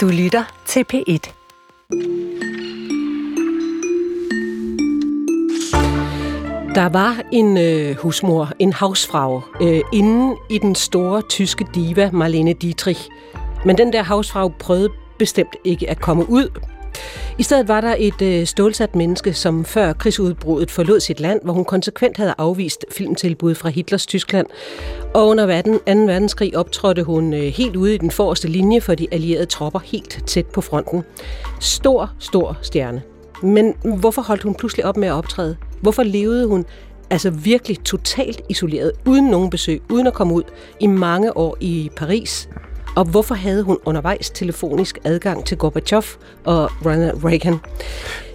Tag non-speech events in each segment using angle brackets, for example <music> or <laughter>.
Du lytter til P1. Der var en øh, husmor, en havsfrau, øh, inde i den store tyske diva Marlene Dietrich. Men den der havsfrau prøvede bestemt ikke at komme ud. I stedet var der et øh, stålsat menneske, som før krigsudbruddet forlod sit land, hvor hun konsekvent havde afvist filmtilbud fra Hitlers Tyskland. Og under 2. verdenskrig optrådte hun øh, helt ude i den forreste linje for de allierede tropper helt tæt på fronten. Stor, stor stjerne. Men hvorfor holdt hun pludselig op med at optræde? Hvorfor levede hun altså virkelig totalt isoleret, uden nogen besøg, uden at komme ud i mange år i Paris? Og hvorfor havde hun undervejs telefonisk adgang til Gorbachev og Ronald Reagan?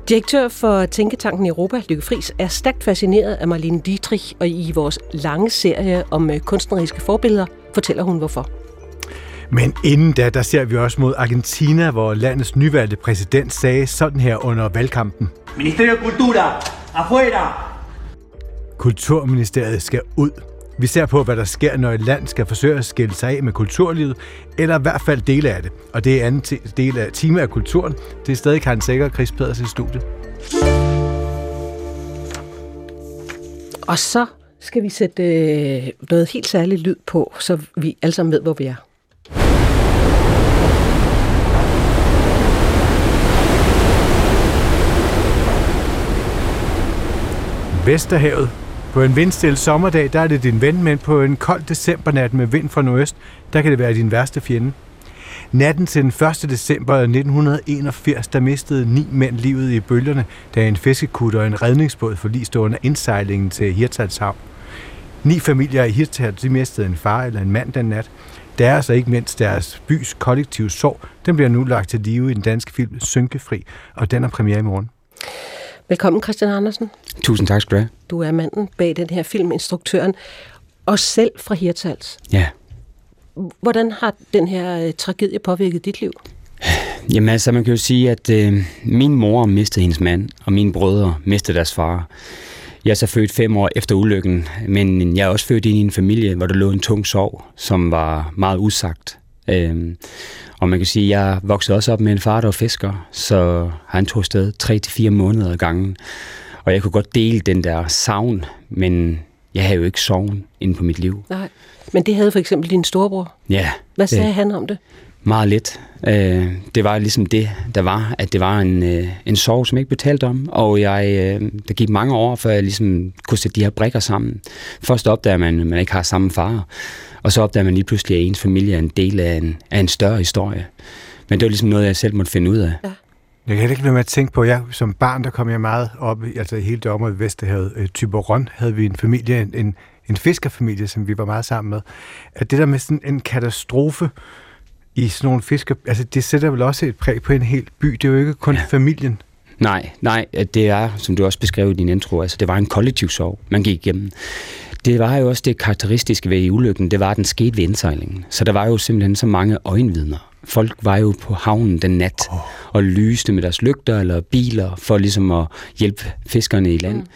Direktør for Tænketanken Europa, Lykke Friis, er stærkt fascineret af Marlene Dietrich, og i vores lange serie om øh, kunstneriske forbilleder fortæller hun hvorfor. Men inden da, der ser vi også mod Argentina, hvor landets nyvalgte præsident sagde sådan her under valgkampen. Ministerio de Cultura, afuera! Kulturministeriet skal ud. Vi ser på, hvad der sker, når et land skal forsøge at skille sig af med kulturlivet, eller i hvert fald dele af det. Og det er anden del af Time af Kulturen. Det er stadig Karen Sækker og Chris Peders i studiet. Og så skal vi sætte øh, noget helt særligt lyd på, så vi alle sammen ved, hvor vi er. Vesterhavet. På en vindstille sommerdag, der er det din ven, men på en kold decembernat med vind fra nordøst, der kan det være din værste fjende. Natten til den 1. december 1981, der mistede ni mænd livet i bølgerne, da en fiskekutter og en redningsbåd forliste under indsejlingen til Hirtshals havn. Ni familier i Hirtshals, de mistede en far eller en mand den nat. Deres og ikke mindst deres bys kollektive sorg, den bliver nu lagt til live i den danske film Synkefri, og den er premiere i morgen. Velkommen, Christian Andersen. Tusind tak skal du have. Du er manden bag den her film, instruktøren, og selv fra Hirtals. Ja. Hvordan har den her øh, tragedie påvirket dit liv? Jamen altså, man kan jo sige, at øh, min mor mistede hendes mand, og mine brødre mistede deres far. Jeg er så født fem år efter ulykken, men jeg er også født ind i en familie, hvor der lå en tung sorg, som var meget usagt. Øhm, og man kan sige, at jeg voksede også op med en far, der var fisker, så han tog afsted 3-4 måneder ad gangen. Og jeg kunne godt dele den der savn, men jeg havde jo ikke sorgen inde på mit liv. Nej, men det havde for eksempel din storebror. Ja. Hvad sagde det, han om det? Meget lidt. Øh, det var ligesom det, der var, at det var en, øh, en sorg, som jeg ikke betalte om, og jeg, øh, der gik mange år, før jeg ligesom kunne sætte de her brikker sammen. Først opdager man, at man ikke har samme far, og så opdager man lige pludselig, at ens familie er en del af en, af en større historie. Men det var ligesom noget, jeg selv måtte finde ud af. Ja. Jeg kan ikke lade med at tænke på, jeg som barn, der kom jeg meget op, altså hele det område i Vesterhavet, øh, Tyberon, havde vi en familie, en, en, en fiskerfamilie, som vi var meget sammen med. At det der med sådan en katastrofe i sådan nogle fisker, altså det sætter vel også et præg på en hel by. Det er jo ikke kun ja. familien. Nej, nej, det er, som du også beskrev i din intro, altså det var en kollektiv sorg, man gik igennem. Det var jo også det karakteristiske ved ulykken, det var, at den skete ved indsejlingen. Så der var jo simpelthen så mange øjenvidner. Folk var jo på havnen den nat oh. og lyste med deres lygter eller biler for ligesom at hjælpe fiskerne i land. Mm.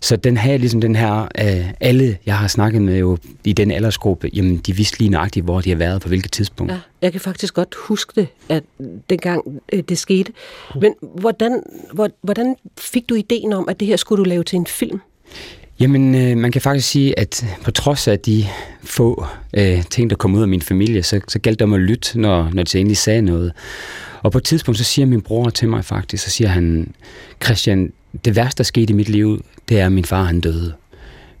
Så den her, ligesom den her, øh, alle jeg har snakket med jo i den aldersgruppe, jamen de vidste lige nøjagtigt, hvor de har været på hvilket tidspunkt. Ja, jeg kan faktisk godt huske det, at dengang øh, det skete. Men hvordan, hvordan fik du ideen om, at det her skulle du lave til en film? Jamen, øh, man kan faktisk sige, at på trods af de få øh, ting, der kom ud af min familie, så, så galt det om at lytte, når, når de egentlig sagde noget. Og på et tidspunkt, så siger min bror til mig faktisk, så siger han, Christian, det værste, der skete i mit liv, det er, at min far han døde.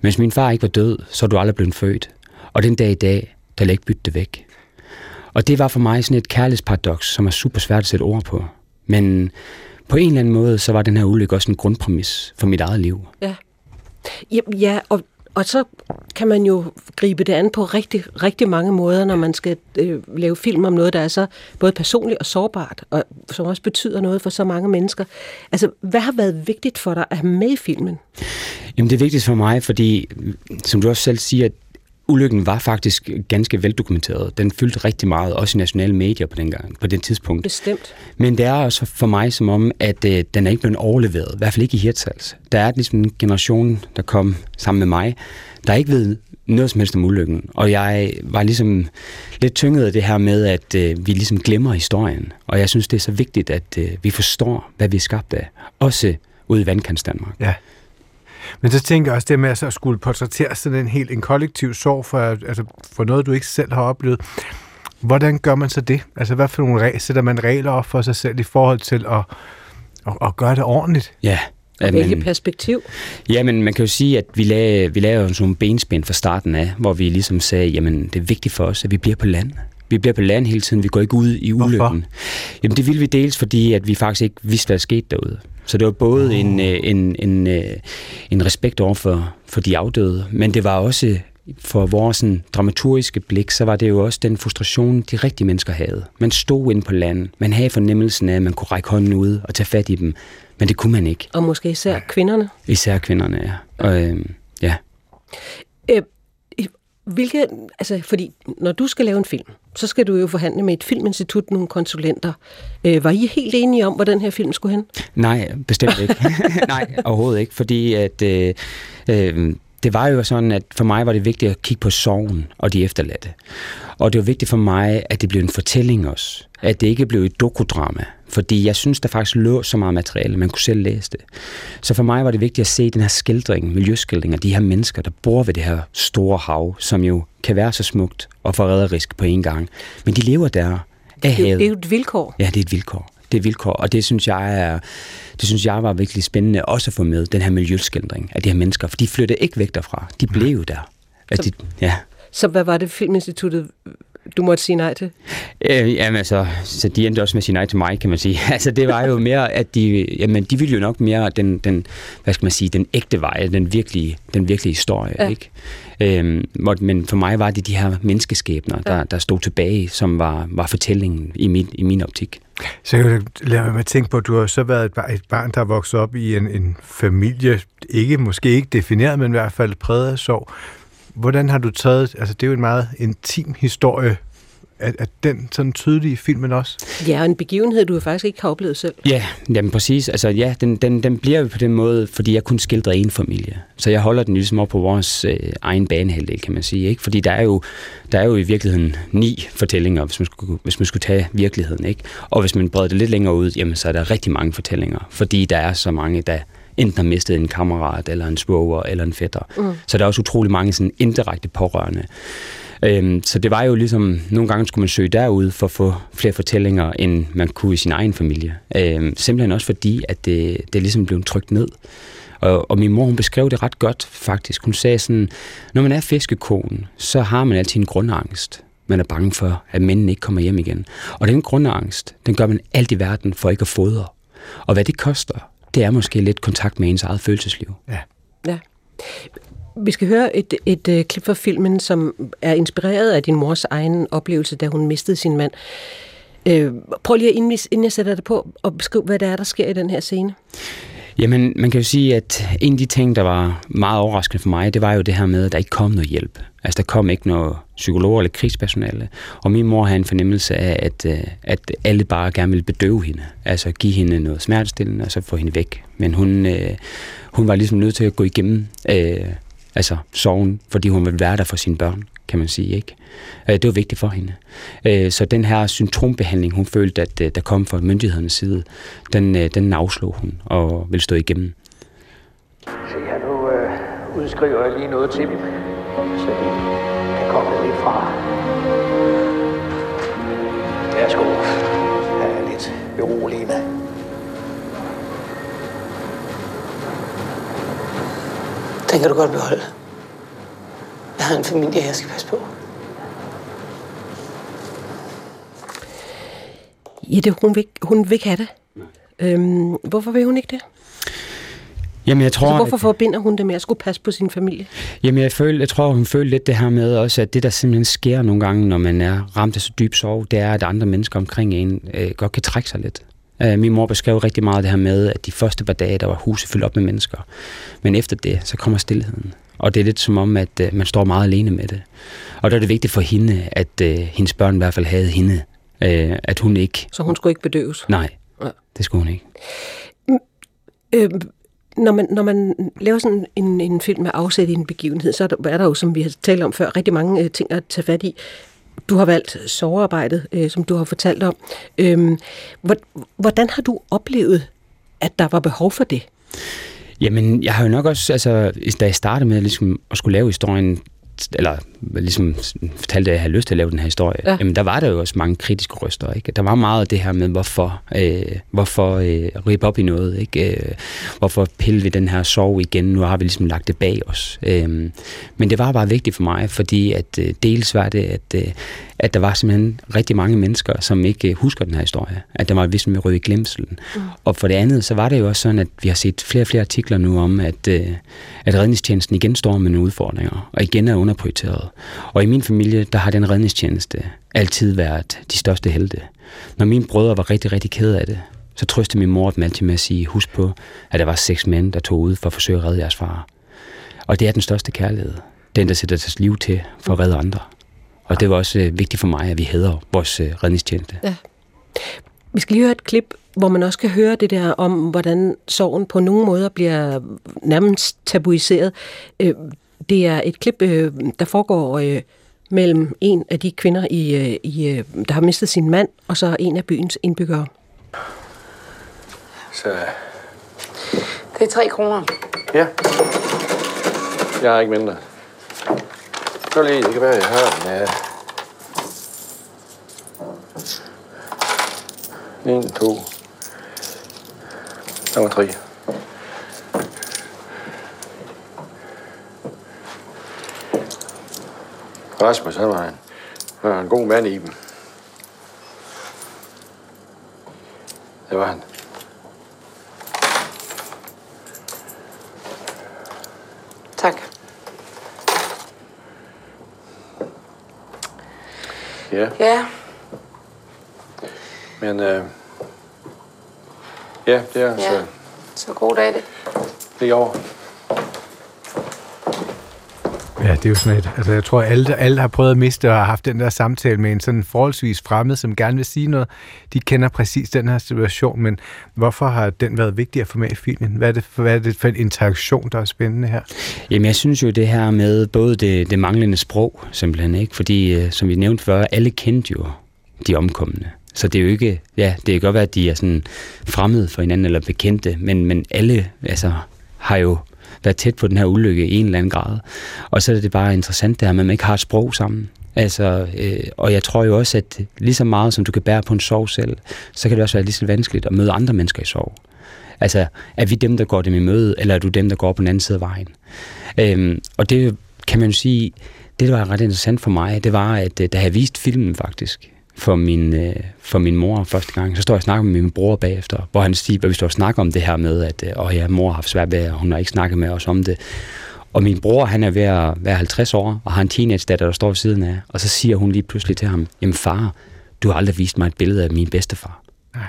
Men hvis min far ikke var død, så er du aldrig blevet født. Og den dag i dag, der vil ikke bytte det væk. Og det var for mig sådan et kærlighedsparadoks, som er super svært at sætte ord på. Men på en eller anden måde, så var den her ulykke også en grundpræmis for mit eget liv. Ja. Ja, ja og, og så kan man jo gribe det an på rigtig, rigtig mange måder, når man skal øh, lave film om noget, der er så både personligt og sårbart, og som også betyder noget for så mange mennesker. Altså, hvad har været vigtigt for dig at have med i filmen? Jamen, det er vigtigt for mig, fordi, som du også selv siger, ulykken var faktisk ganske veldokumenteret. Den fyldte rigtig meget, også i nationale medier på den, gang, på den tidspunkt. Bestemt. Men det er også for mig som om, at øh, den er ikke blevet overleveret, i hvert fald ikke i Hirtshals. Der er ligesom en generation, der kom sammen med mig, der ikke ved noget som helst om ulykken. Og jeg var ligesom lidt tynget af det her med, at øh, vi ligesom glemmer historien. Og jeg synes, det er så vigtigt, at øh, vi forstår, hvad vi er skabt af. Også ude i vandkants Danmark. Ja. Men så tænker jeg også det med at skulle portrættere sådan en helt en kollektiv sorg for, altså for noget, du ikke selv har oplevet. Hvordan gør man så det? Altså hvad for nogle regler, sætter man regler op for sig selv i forhold til at, at, at gøre det ordentligt? Ja, og hvilket perspektiv? Ja, men man kan jo sige, at vi lavede, vi lavede sådan nogle benspænd fra starten af, hvor vi ligesom sagde, jamen det er vigtigt for os, at vi bliver på land. Vi bliver på land hele tiden, vi går ikke ud i ulykken. Hvorfor? Jamen det ville vi dels, fordi at vi faktisk ikke vidste, hvad der skete derude. Så det var både oh. en, en, en, øh, en respekt over for, for de afdøde, men det var også for vores sådan, dramaturgiske blik, så var det jo også den frustration, de rigtige mennesker havde. Man stod inde på land. Man havde fornemmelsen af, at man kunne række hånden ud og tage fat i dem. Men det kunne man ikke. Og måske især kvinderne? Især kvinderne, ja. Og, øh, ja. Øh, hvilke, altså, fordi når du skal lave en film, så skal du jo forhandle med et filminstitut, nogle konsulenter. Øh, var I helt enige om, hvor den her film skulle hen? Nej, bestemt ikke. <laughs> Nej, overhovedet ikke, fordi at øh, øh, det var jo sådan, at for mig var det vigtigt at kigge på sorgen og de efterladte. Og det var vigtigt for mig, at det blev en fortælling også. At det ikke blev et dokudrama. Fordi jeg synes, der faktisk lå så meget materiale, man kunne selv læse det. Så for mig var det vigtigt at se den her skildring, miljøskildring af de her mennesker, der bor ved det her store hav, som jo kan være så smukt og forræderisk på en gang. Men de lever der af havet. Det er jo et vilkår. Ja, det er et vilkår det er vilkår, og det synes jeg er, det synes jeg var virkelig spændende også at få med, den her miljøskildring af de her mennesker, for de flyttede ikke væk derfra, de blev jo der. At så, de, ja. så hvad var det Filminstituttet du måtte sige nej til? Øh, jamen altså, så de endte også med at sige nej til mig, kan man sige. <laughs> altså det var jo mere, at de, jamen, de ville jo nok mere den, den, hvad skal man sige, den ægte vej, den virkelige, den virkelige historie, ja. ikke? Øhm, men for mig var det de her menneskeskæbner, der, ja. der stod tilbage, som var, var fortællingen i min, i min optik. Så jeg lade mig at tænke på, at du har så været et barn, et barn der er vokset op i en, en familie, ikke måske ikke defineret, men i hvert fald præget af sorg. Hvordan har du taget, altså det er jo en meget intim historie, er, er den sådan tydelig i filmen også? Ja, en begivenhed, du faktisk ikke har oplevet selv. Ja, jamen præcis. Altså ja, den, den, den bliver jo på den måde, fordi jeg kun skildrer en familie. Så jeg holder den ligesom op på vores øh, egen banehalvdel, kan man sige. Ikke? Fordi der er, jo, der er jo i virkeligheden ni fortællinger, hvis man, skulle, hvis man skulle tage virkeligheden. Ikke? Og hvis man breder det lidt længere ud, jamen så er der rigtig mange fortællinger. Fordi der er så mange, der enten har mistet en kammerat, eller en svoger, eller en fætter. Mm. Så der er også utrolig mange sådan indirekte pårørende. Øhm, så det var jo ligesom, nogle gange skulle man søge derud for at få flere fortællinger, end man kunne i sin egen familie. Øhm, simpelthen også fordi, at det, det ligesom blev trykt ned. Og, og min mor, hun beskrev det ret godt, faktisk. Hun sagde sådan, når man er fiskekonen, så har man altid en grundangst. Man er bange for, at mændene ikke kommer hjem igen. Og den grundangst, den gør man alt i verden for ikke at fodre. Og hvad det koster, det er måske lidt kontakt med ens eget følelsesliv. Ja. ja. Vi skal høre et, et, et klip fra filmen, som er inspireret af din mors egen oplevelse, da hun mistede sin mand. Øh, prøv lige, inden, inden jeg sætter det på, og beskriv, hvad det er, der sker i den her scene. Jamen, man kan jo sige, at en af de ting, der var meget overraskende for mig, det var jo det her med, at der ikke kom noget hjælp. Altså, der kom ikke noget psykologer eller krigspersonale. Og min mor havde en fornemmelse af, at, øh, at alle bare gerne ville bedøve hende. Altså, give hende noget smertestillende, og så få hende væk. Men hun, øh, hun var ligesom nødt til at gå igennem øh, altså sorgen, fordi hun ville være der for sine børn, kan man sige. ikke. Øh, det var vigtigt for hende. Øh, så den her symptombehandling, hun følte, at øh, der kom fra myndighedernes side, den, den afslog hun og ville stå igennem. Så jeg nu øh, udskriver jeg lige noget til dem, så de kan komme lidt fra. Værsgo. Her er lidt beroligende. Den kan du godt beholde. Jeg har en familie, jeg skal passe på. Ja, det, hun, vil, hun vil ikke have det. Øhm, hvorfor vil hun ikke det? Jamen, jeg tror, altså, hvorfor forbinder hun det med at skulle passe på sin familie? Jamen, jeg, føler, jeg tror, hun føler lidt det her med også, at det, der simpelthen sker nogle gange, når man er ramt af så dyb sorg, det er, at andre mennesker omkring en øh, godt kan trække sig lidt. Øh, min mor beskrev rigtig meget det her med, at de første par dage, der var huset fyldt op med mennesker. Men efter det, så kommer stillheden. Og det er lidt som om, at øh, man står meget alene med det. Og der er det vigtigt for hende, at øh, hendes børn i hvert fald havde hende. Øh, at hun ikke... Så hun skulle ikke bedøves? Nej, ja. det skulle hun ikke. Mm, øh, når man, når man laver sådan en, en film med afsæt i en begivenhed, så er der, er der jo, som vi har talt om før, rigtig mange øh, ting at tage fat i. Du har valgt sovearbejdet, øh, som du har fortalt om. Øhm, hvordan har du oplevet, at der var behov for det? Jamen, jeg har jo nok også, altså, da jeg startede med ligesom, at skulle lave historien, eller ligesom fortalte, at jeg havde lyst til at lave den her historie, ja. jamen der var der jo også mange kritiske røster. Ikke? Der var meget af det her med, hvorfor, øh, hvorfor øh, rippe op i noget, ikke? Øh, hvorfor pille vi den her sorg igen, nu har vi ligesom lagt det bag os. Øh, men det var bare vigtigt for mig, fordi at øh, dels var det, at, øh, at der var simpelthen rigtig mange mennesker, som ikke øh, husker den her historie. At der var vist med røde glemselen. Mm. Og for det andet, så var det jo også sådan, at vi har set flere og flere artikler nu om, at, øh, at redningstjenesten igen står med nogle udfordringer, og igen er underprioriteret. Og i min familie, der har den redningstjeneste altid været de største helte. Når mine brødre var rigtig, rigtig kede af det, så trøstede min mor dem altid med at sige, husk på, at der var seks mænd, der tog ud for at forsøge at redde jeres far. Og det er den største kærlighed. Den, der sætter deres liv til for at redde andre. Og det var også øh, vigtigt for mig, at vi hedder vores øh, redningstjeneste. Ja. Vi skal lige høre et klip, hvor man også kan høre det der om, hvordan sorgen på nogle måder bliver nærmest tabuiseret. Øh, det er et klip, øh, der foregår øh, mellem en af de kvinder, i, øh, i, der har mistet sin mand, og så en af byens indbyggere. Så... Det er tre kroner. Ja. Jeg har ikke mindre. Så lige, det kan være, jeg har den. Ja. 1, 2, nummer 3. Rasmus, han var en, han var en god mand i dem. Det var han. Tak. Ja. Ja. Men øh, ja, det er ja. så... Så god dag det. Det er over. Ja, det er jo sådan et, altså jeg tror, alle, alle har prøvet at miste og har haft den der samtale med en sådan forholdsvis fremmed, som gerne vil sige noget. De kender præcis den her situation, men hvorfor har den været vigtig at få med i filmen? Hvad er det hvad er det for en interaktion, der er spændende her? Jamen, jeg synes jo det her med både det, det manglende sprog, simpelthen, ikke? Fordi, øh, som vi nævnte før, alle kendte jo de omkommende. Så det er jo ikke, ja, det kan godt være, at de er sådan fremmede for hinanden eller bekendte, men, men alle altså, har jo været tæt på den her ulykke i en eller anden grad. Og så er det bare interessant det her med, at man ikke har et sprog sammen. Altså, øh, og jeg tror jo også, at lige så meget som du kan bære på en sorg selv, så kan det også være lige så vanskeligt at møde andre mennesker i sorg. Altså, er vi dem, der går dem i møde, eller er du dem, der går på den anden side af vejen? Øhm, og det kan man jo sige, det, der var ret interessant for mig, det var, at øh, da jeg vist filmen faktisk, for min, øh, for min mor første gang. Så står jeg og snakker med min bror bagefter, hvor han siger, at vi står og snakker om det her med, at øh, åh, ja, mor har haft svært ved, og hun har ikke snakket med os om det. Og min bror, han er ved at være 50 år, og har en teenage-datter, der står ved siden af. Og så siger hun lige pludselig til ham, jamen far, du har aldrig vist mig et billede af min bedstefar. Nej.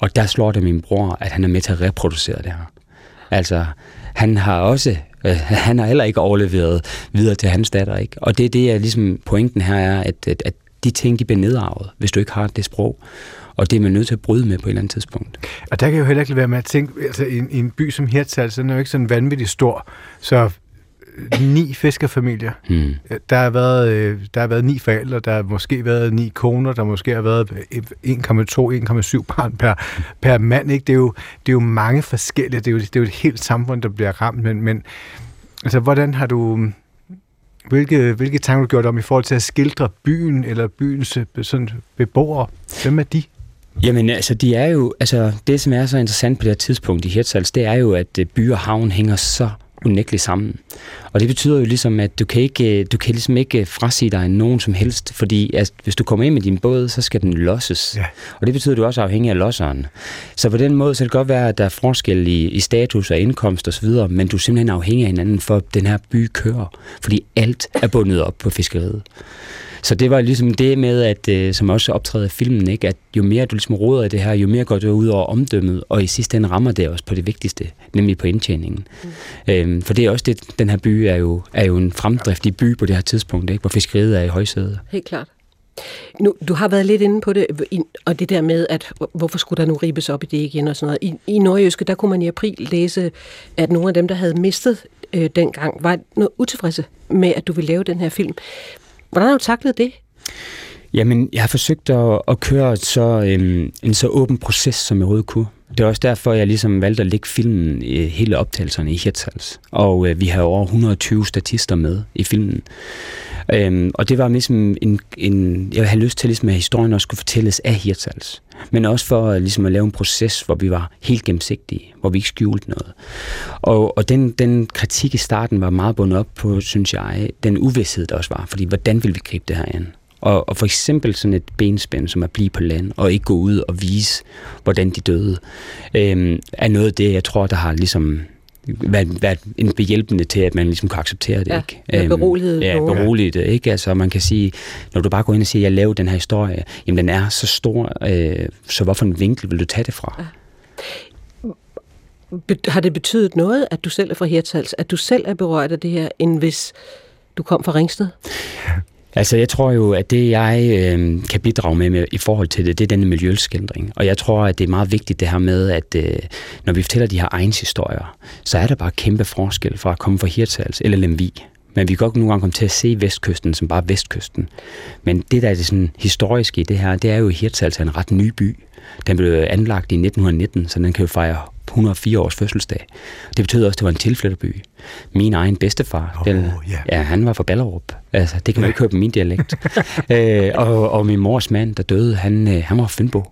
Og der slår det min bror, at han er med til at reproducere det her. Altså, han har også, øh, han har heller ikke overleveret videre til hans datter, ikke? Og det er det, jeg ligesom, pointen her er, at, at, at de ting, de bliver nedarvet, hvis du ikke har det sprog. Og det er man nødt til at bryde med på et eller andet tidspunkt. Og der kan jeg jo heller ikke være med at tænke, altså i, i en by som Hirtshals, så er den jo ikke sådan vanvittigt stor. Så øh, ni fiskerfamilier. Hmm. Der, har været, øh, der har været ni forældre, der har måske været ni koner, der måske har været 1,2-1,7 barn per, per mand. Ikke? Det, er jo, det er jo mange forskellige. Det er jo, det er jo et helt samfund, der bliver ramt. Men, men altså, hvordan har du hvilke, hvilke tanker du gjort om i forhold til at skildre byen eller byens øh, sådan, beboere? Hvem er de? Jamen, altså, de er jo, altså, det som er så interessant på det her tidspunkt i Hirtshals, det er jo, at øh, by og havn hænger så unægteligt sammen. Og det betyder jo ligesom, at du kan, ikke, du kan ligesom ikke frasige dig nogen som helst, fordi at hvis du kommer ind med din båd, så skal den losses. Ja. Og det betyder, at du også er afhængig af losseren. Så på den måde, så kan det godt være, at der er forskel i, i status og indkomst osv., men du er simpelthen afhængig af hinanden, for at den her by kører. Fordi alt er bundet op på fiskeriet. Så det var ligesom det med, at, øh, som også optræder i filmen, ikke? at jo mere du ligesom råder i det her, jo mere går du ud over omdømmet, og i sidste ende rammer det også på det vigtigste, nemlig på indtjeningen. Mm. Øhm, for det er også det, den her by er jo, er jo en fremdriftig by på det her tidspunkt, ikke? hvor fiskeriet er i højsædet. Helt klart. Nu, du har været lidt inde på det, og det der med, at hvorfor skulle der nu ribes op i det igen og sådan noget. I, i Nordjyske, der kunne man i april læse, at nogle af dem, der havde mistet øh, dengang, var noget utilfredse med, at du ville lave den her film. Hvordan har du taklet det? Jamen, jeg har forsøgt at, at køre et så, øhm, en så åben proces, som jeg overhovedet kunne. Det er også derfor, jeg ligesom valgte at lægge filmen øh, hele optagelserne i Hirtshals. Og øh, vi har over 120 statister med i filmen. Øhm, og det var ligesom en, en, jeg havde lyst til, ligesom, at historien også skulle fortælles af Hirtshals. Men også for øh, ligesom, at lave en proces, hvor vi var helt gennemsigtige, hvor vi ikke skjulte noget. Og, og den, den kritik i starten var meget bundet op på, synes jeg, den uvidshed, der også var. Fordi hvordan vil vi gribe det her an? Og, og for eksempel sådan et benspænd, som at blive på land, og ikke gå ud og vise, hvordan de døde, øh, er noget af det, jeg tror, der har ligesom været, været en behjælpende til, at man ligesom kan acceptere det. Ja, ikke? ja, beroliget Ja, beroliget det. Ikke? Altså, man kan sige, når du bare går ind og siger, at jeg lavede den her historie, jamen den er så stor, øh, så hvorfor en vinkel vil du tage det fra? Ja. Har det betydet noget, at du selv er fra Hirtshals, at du selv er berørt af det her, end hvis du kom fra Ringsted? <laughs> Altså, jeg tror jo, at det, jeg øh, kan bidrage med, med i forhold til det, det er denne miljøskildring. Og jeg tror, at det er meget vigtigt det her med, at øh, når vi fortæller de her egens historier, så er der bare kæmpe forskel fra at komme fra Hirtshals eller Lemvi. Men vi kan godt nogle gange komme til at se vestkysten som bare vestkysten. Men det, der er det sådan historiske i det her, det er jo, at Hirtshals er en ret ny by. Den blev anlagt i 1919, så den kan jo fejre 104 års fødselsdag. Det betød også, at det var en tilflytterby. Min egen bedstefar, Åh, den, ja. ja, han var fra Ballerup. Altså, det kan man ikke høre på min dialekt. <laughs> øh, og, og min mors mand, der døde, han, øh, han var fra Fynbo.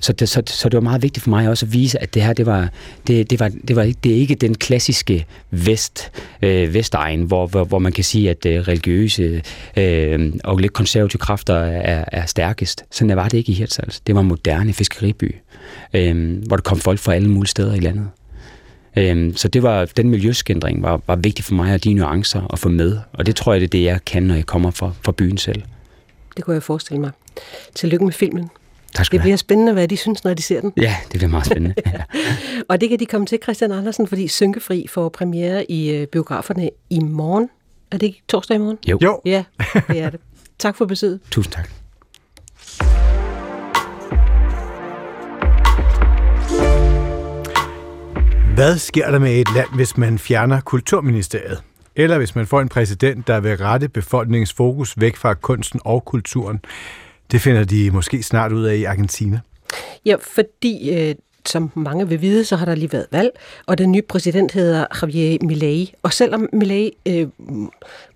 Så det, så, så det var meget vigtigt for mig også at vise, at det her, det var, det, det var, det var det er ikke den klassiske vest, øh, vestegn, hvor, hvor, hvor man kan sige, at øh, religiøse øh, og lidt konservative kræfter er, er stærkest. Sådan var det ikke i Hirtshals. Det var en moderne fiskeriby, øh, hvor der kom folk fra alle mulige steder i landet. Øhm, så det var, den miljøskændring var, var vigtig for mig, og de nuancer at få med. Og det tror jeg, det er det, jeg kan, når jeg kommer fra, fra byen selv. Det kunne jeg forestille mig. Tillykke med filmen. Tak skal Det bliver have. spændende, hvad de synes, når de ser den. Ja, det bliver meget spændende. <laughs> ja. Og det kan de komme til, Christian Andersen, fordi Synkefri får premiere i øh, biograferne i morgen. Er det ikke torsdag i morgen? Jo. Jo, Ja, det er det. Tak for besøget. Tusind tak. Hvad sker der med et land, hvis man fjerner kulturministeriet? Eller hvis man får en præsident, der vil rette befolkningens fokus væk fra kunsten og kulturen? Det finder de måske snart ud af i Argentina. Ja, fordi øh, som mange vil vide, så har der lige været valg, og den nye præsident hedder Javier Milei. Og selvom Milei øh,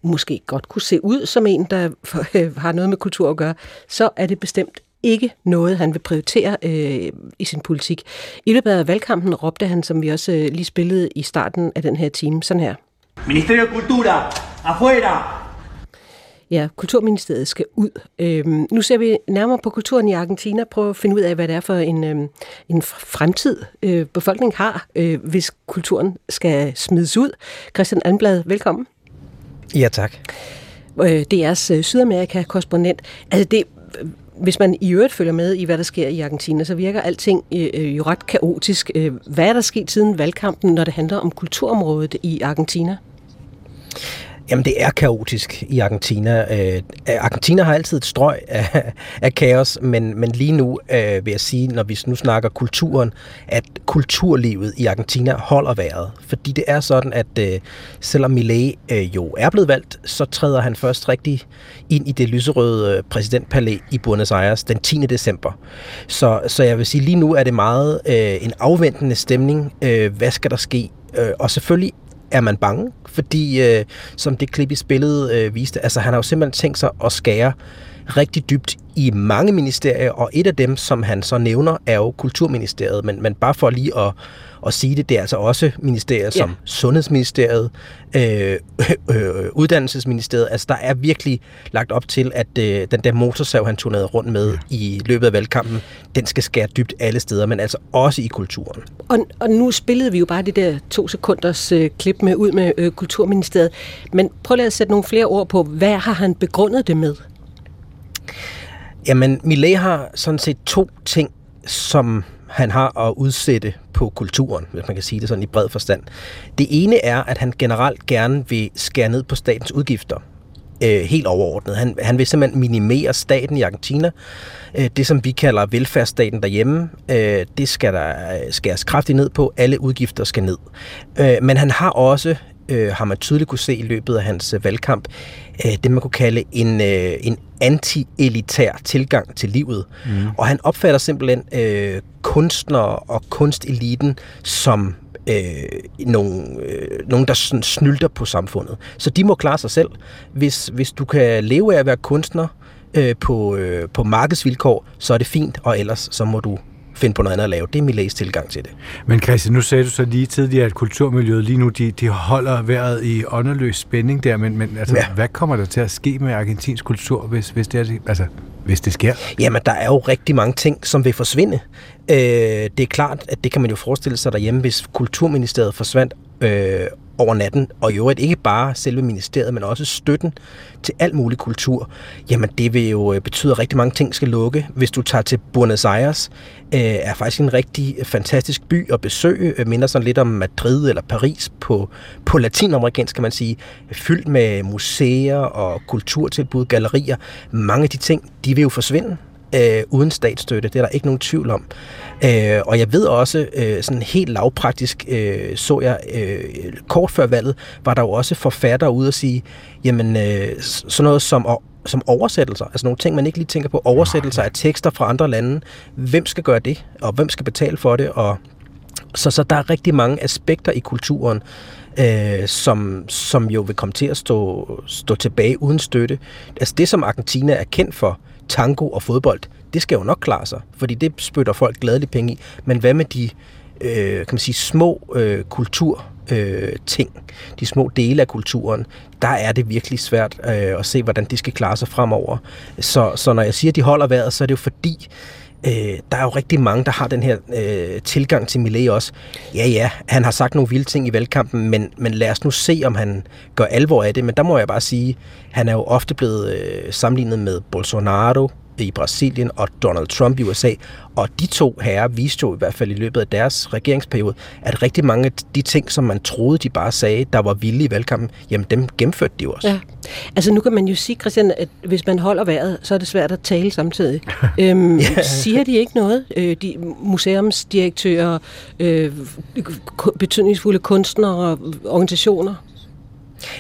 måske godt kunne se ud som en, der øh, <laughs> har noget med kultur at gøre, så er det bestemt ikke noget, han vil prioritere øh, i sin politik. I løbet af valgkampen råbte han, som vi også øh, lige spillede i starten af den her time, sådan her. Ministerio de Cultura, afuera. Ja, Kulturministeriet skal ud. Øhm, nu ser vi nærmere på kulturen i Argentina, prøve at finde ud af, hvad det er for en, øhm, en fremtid, øh, befolkningen har, øh, hvis kulturen skal smides ud. Christian Anblad, velkommen. Ja, tak. Øh, DR's øh, Sydamerika-korrespondent. Altså det, hvis man i øvrigt følger med i, hvad der sker i Argentina, så virker alting øh, øh jo ret kaotisk. Øh, hvad er der sket siden valgkampen, når det handler om kulturområdet i Argentina? Jamen, det er kaotisk i Argentina. Øh, Argentina har altid et strøg af, af kaos, men, men lige nu øh, vil jeg sige, når vi nu snakker kulturen, at kulturlivet i Argentina holder vejret. Fordi det er sådan, at øh, selvom Milei øh, jo er blevet valgt, så træder han først rigtig ind i det lyserøde øh, præsidentpalæ i Buenos Aires den 10. december. Så, så jeg vil sige, lige nu er det meget øh, en afventende stemning. Øh, hvad skal der ske? Øh, og selvfølgelig er man bange, fordi øh, som det klip i spillet øh, viste, altså han har jo simpelthen tænkt sig at skære rigtig dybt i mange ministerier, og et af dem, som han så nævner, er jo Kulturministeriet, men, men bare for lige at, at sige det, det er altså også ministerier som Ja. Sundhedsministeriet, øh, øh, Uddannelsesministeriet, altså der er virkelig lagt op til, at øh, den der motorsav, han turnerede rundt med i løbet af valgkampen, den skal skære dybt alle steder, men altså også i kulturen. Og, og nu spillede vi jo bare det der to sekunders øh, klip med ud med øh, Kulturministeriet. Men prøv lige at sætte nogle flere ord på, hvad har han begrundet det med? Jamen, Millet har sådan set to ting, som han har at udsætte på kulturen, hvis man kan sige det sådan i bred forstand. Det ene er, at han generelt gerne vil skære ned på statens udgifter. øh, helt overordnet. Han, han vil simpelthen minimere staten i Argentina. Øh, det, som vi kalder velfærdsstaten derhjemme, øh, det skal der øh, skæres kraftigt ned på. Alle udgifter skal ned. Øh, men han har også øh, har man tydeligt kunne se i løbet af hans øh, valgkamp, øh, det man kunne kalde en, øh, en anti-elitær tilgang til livet. Mm. Og han opfatter simpelthen øh, kunstnere og kunsteliten som øh, nogle, øh, nogen, der sådan snylter på samfundet. Så de må klare sig selv. Hvis, hvis du kan leve af at være kunstner øh, på, øh, på markedsvilkår, så er det fint, og ellers så må du finde på noget andet at lave. Det er Millets tilgang til det. Men Christian, nu sagde du så lige tidligere, at kulturmiljøet lige nu, de, de holder været i åndeløs spænding der, men, men altså, ja. hvad kommer der til at ske med argentinsk kultur, hvis, hvis, det, er, altså, hvis det sker? Jamen, der er jo rigtig mange ting, som vil forsvinde. Øh, det er klart, at det kan man jo forestille sig derhjemme, hvis Kulturministeriet forsvandt øh, over natten, og i øvrigt ikke bare selve ministeriet, men også støtten til al mulig kultur, jamen det vil jo øh, betyde, at rigtig mange ting skal lukke. Hvis du tager til Buenos Aires, øh, er faktisk en rigtig fantastisk by at besøge, øh, minder sådan lidt om Madrid eller Paris på, på latinamerikansk, kan man sige, fyldt med museer og kulturtilbud, gallerier. Mange af de ting, de vil jo forsvinde øh, uden statsstøtte. Det er der ikke nogen tvivl om. Øh, og jeg ved også, øh, sådan helt lavpraktisk øh, så jeg øh, kort før valget, var der jo også forfattere ude at sige, jamen øh, sådan noget som at som oversættelser, altså nogle ting, man ikke lige tænker på, oversættelser af tekster fra andre lande. Hvem skal gøre det, og hvem skal betale for det? Og så, så der er rigtig mange aspekter i kulturen, øh, som, som jo vil komme til at stå, stå tilbage uden støtte. Altså det, som Argentina er kendt for, tango og fodbold, det skal jo nok klare sig, fordi det spytter folk gladeligt penge i. Men hvad med de øh, kan man sige, små øh, kultur øh, ting, de små dele af kulturen, der er det virkelig svært øh, at se, hvordan de skal klare sig fremover. Så, så når jeg siger, at de holder vejret, så er det jo fordi, øh, Øh, der er jo rigtig mange, der har den her øh, tilgang til Millet også. Ja, ja, han har sagt nogle vilde ting i valgkampen, men, men lad os nu se, om han gør alvor af det. Men der må jeg bare sige, han er jo ofte blevet øh, sammenlignet med Bolsonaro, i Brasilien og Donald Trump i USA. Og de to herrer viste jo i hvert fald i løbet af deres regeringsperiode, at rigtig mange af de ting, som man troede, de bare sagde, der var vilde i valgkampen, jamen dem gennemførte de også. Ja. Altså nu kan man jo sige, Christian, at hvis man holder vejret, så er det svært at tale samtidig. <laughs> øhm, ja. Siger de ikke noget? Øh, de museumsdirektører, øh, betydningsfulde kunstnere, organisationer?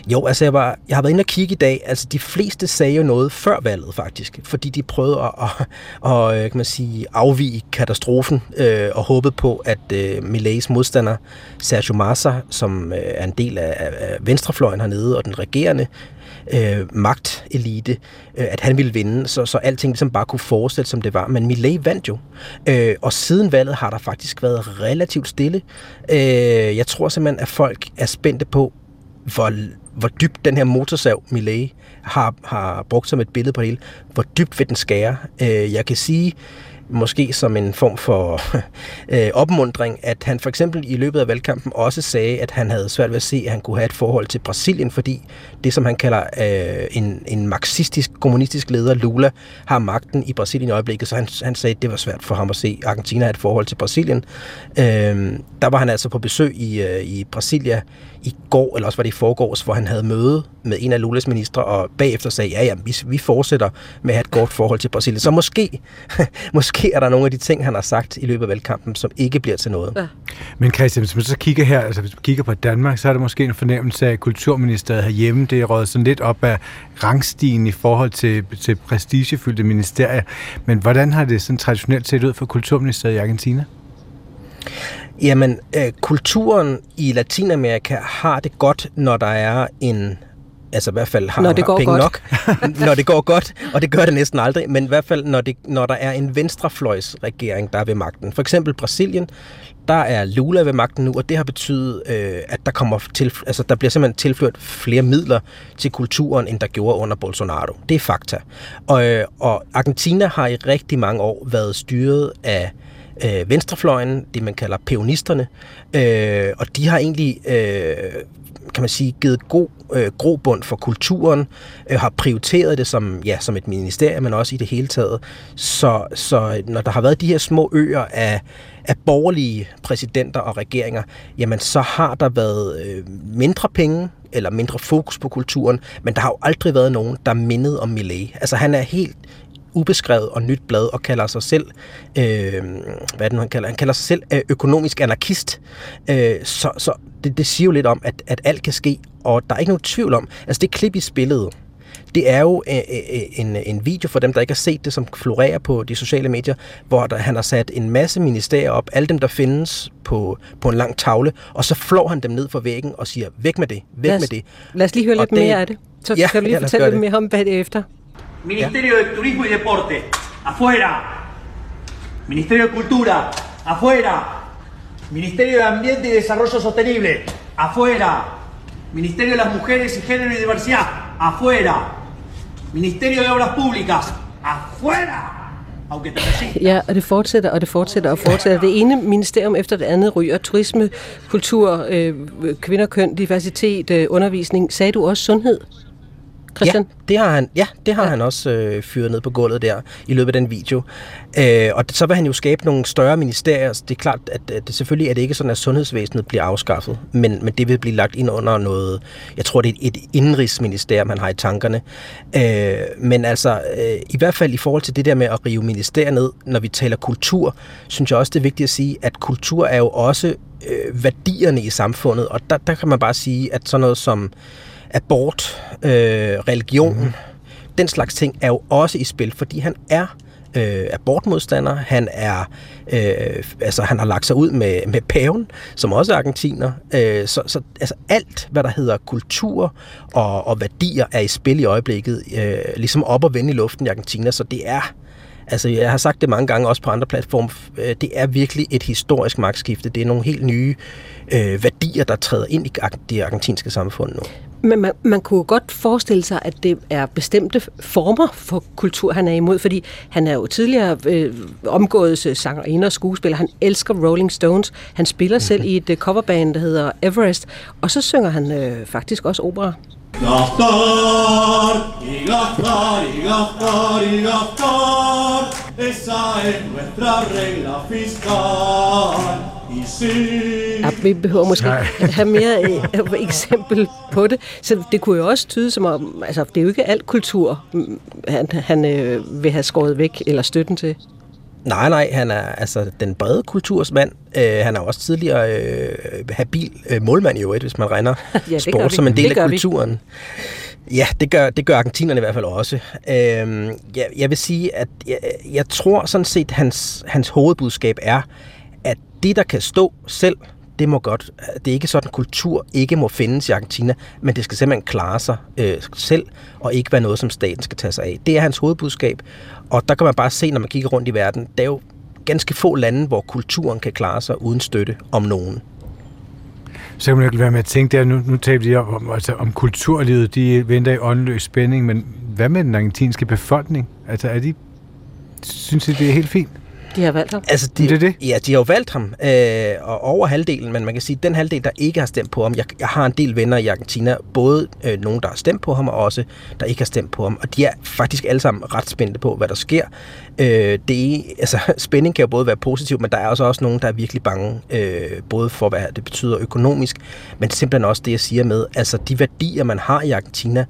Jo, altså jeg, var, jeg har været inde og kigge i dag. Altså de fleste sagde jo noget før valget faktisk, fordi de prøvede at, at, at øh, kan man sige, afvige katastrofen øh, og håbede på, at øh, Millets modstander Sergio Massa, som øh, er en del af, af venstrefløjen hernede og den regerende øh, magtelite, øh, at han ville vinde, så, så alting ligesom bare kunne fortsætte, som det var. Men Millet vandt jo, øh, og siden valget har der faktisk været relativt stille. Øh, jeg tror simpelthen, at folk er spændte på, hvor, hvor dybt den her motorsav, Millet, har, har brugt som et billede på det hele, hvor dybt vil den skære. Øh, jeg kan sige, måske som en form for <laughs> øh, opmundring, at han for eksempel i løbet af valgkampen også sagde, at han havde svært ved at se, at han kunne have et forhold til Brasilien, fordi det, som han kalder øh, en, en marxistisk, kommunistisk leder, Lula, har magten i Brasilien i øjeblikket, så han, han sagde, at det var svært for ham at se Argentina have et forhold til Brasilien. Øh, der var han altså på besøg i, øh, i Brasilia i går, eller også var det i forgårs, hvor han havde møde med en af Lulas ministre, og bagefter sagde, ja, ja, vi, vi fortsætter med at have et godt forhold til Brasilien. Så måske, <laughs> måske er der nogle af de ting, han har sagt i løbet af valgkampen, som ikke bliver til noget. Ja. Men Christian, hvis man så kigger her, altså hvis man kigger på Danmark, så er der måske en fornemmelse af, at kulturministeriet herhjemme, det er røget sådan lidt op af rangstigen i forhold til, til prestigefyldte ministerier. Men hvordan har det sådan traditionelt set ud for kulturministeriet i Argentina? Jamen, øh, kulturen i Latinamerika har det godt, når der er en altså i hvert fald har, når det går penge godt. nok, <laughs> når det går godt, og det gør det næsten aldrig, men i hvert fald når, det, når der er en venstrefløjsregering, der er ved magten. For eksempel Brasilien, der er Lula ved magten nu, og det har betydet, øh, at der, kommer til, altså, der bliver simpelthen tilført flere midler til kulturen, end der gjorde under Bolsonaro. Det er fakta. Og, øh, og Argentina har i rigtig mange år været styret af øh, venstrefløjen, det man kalder peonisterne, øh, og de har egentlig, øh, kan man sige, givet god øh, grobund for kulturen, øh, har prioriteret det som, ja, som et ministerium, men også i det hele taget. Så, så når der har været de her små øer af, af borgerlige præsidenter og regeringer, jamen så har der været øh, mindre penge eller mindre fokus på kulturen, men der har jo aldrig været nogen, der mindede om Millet. Altså han er helt ubeskrevet og nyt blad og kalder sig selv, øh, hvad er det nu, han kalder? Han kalder sig selv øh, økonomisk anarkist. Øh, så så det, det siger jo lidt om, at, at alt kan ske, og der er ikke nogen tvivl om, altså det klip i spillet, det er jo øh, øh, en, en video for dem, der ikke har set det, som florerer på de sociale medier, hvor der, han har sat en masse ministerier op, alle dem, der findes på, på en lang tavle, og så flår han dem ned for væggen og siger, væk med det, væk os, med det. Lad os lige høre Og lidt det- mere af det. Så Ja, kan du lige ja, fortælle lidt det. mere om bagefter. Ministerio de Turismo y Deporte, afuera. Ministerio de Cultura, afuera. Ministerio de Ambiente y Desarrollo Sostenible, afuera. Ministerio de las Mujeres y Género y Diversidad, afuera. Ministerio de Obras Públicas, afuera. Ja, og det fortsætter, og det fortsætter, og fortsætter. Det ene ministerium efter det andet ryger. Turisme, kultur, øh, kvinder, køn, diversitet, øh, undervisning. Sagde du også sundhed? Christian? Ja, det har han, ja, det har ja. han også øh, fyret ned på gulvet der i løbet af den video. Øh, og så vil han jo skabe nogle større ministerier. Det er klart, at, at det selvfølgelig er det ikke sådan, at sundhedsvæsenet bliver afskaffet, men, men det vil blive lagt ind under noget, jeg tror, det er et, et indrigsministerium, han har i tankerne. Øh, men altså, øh, i hvert fald i forhold til det der med at rive ministerier ned, når vi taler kultur, synes jeg også, det er vigtigt at sige, at kultur er jo også øh, værdierne i samfundet, og der, der kan man bare sige, at sådan noget som abort, øh, religion, mm. den slags ting er jo også i spil, fordi han er øh, abortmodstander, han er øh, altså han har lagt sig ud med, med paven, som også er argentiner, øh, så, så altså alt, hvad der hedder kultur og, og værdier, er i spil i øjeblikket, øh, ligesom op og vende i luften i Argentina, så det er Altså, jeg har sagt det mange gange også på andre platforme. øh, Det er virkelig et historisk magtskifte. Det er nogle helt nye øh, værdier, der træder ind i det argentinske samfund nu. Men man, man kunne godt forestille sig, at det er bestemte former for kultur, han er imod, fordi han er jo tidligere øh, omgået øh, sangerinder og skuespiller. Han elsker Rolling Stones. Han spiller selv i et øh, coverband, der hedder Everest. Og så synger han øh, faktisk også opera. Gastar y gastar y gastar y gastar, esa es nuestra regla fiscal. Ja, vi behøver måske Nej. ikke have mere øh, eksempel på det. Så det kunne jo også tyde som om, altså det er jo ikke alt kultur, mm, han, han øh, vil have skåret væk eller støtten til. Nej, nej, han er altså den brede kultursmand. Øh, han er også tidligere øh, habil øh, målmand i øvrigt, hvis man regner <laughs> Ja, sport som en del af gør vi. kulturen. Ja, det gør, det gør argentinerne i hvert fald også. Øhm, jeg, jeg vil sige, at jeg, jeg tror sådan set, hans, hans hovedbudskab er, at det, der kan stå selv, det må godt. Det er ikke sådan, at kultur ikke må findes i Argentina, men det skal simpelthen klare sig øh, selv, og ikke være noget, som staten skal tage sig af. Det er hans hovedbudskab, og der kan man bare se, når man kigger rundt i verden, der er jo ganske få lande, hvor kulturen kan klare sig uden støtte om nogen. Så kan man jo ikke være med at tænke der, nu, nu taler vi om, om, altså, om kulturlivet, de venter i åndeløs spænding, men hvad med den argentinske befolkning? Altså er de, synes I, det er helt fint? De har valgt ham. Altså, de, Det er det. Ja, de har jo valgt ham, øh, og over halvdelen, men man kan sige, at den halvdel, der ikke har stemt på ham, jeg, jeg har en del venner i Argentina, både øh, nogen, der har stemt på ham, og også der ikke har stemt på ham, og de er faktisk alle sammen ret spændte på, hvad der sker. Øh, det altså, <laughs> spænding kan jo både være positiv, men der er også, også nogen, der er virkelig bange, øh, både for, hvad det betyder økonomisk, men simpelthen også det, jeg siger med, altså de værdier, man har i Argentina,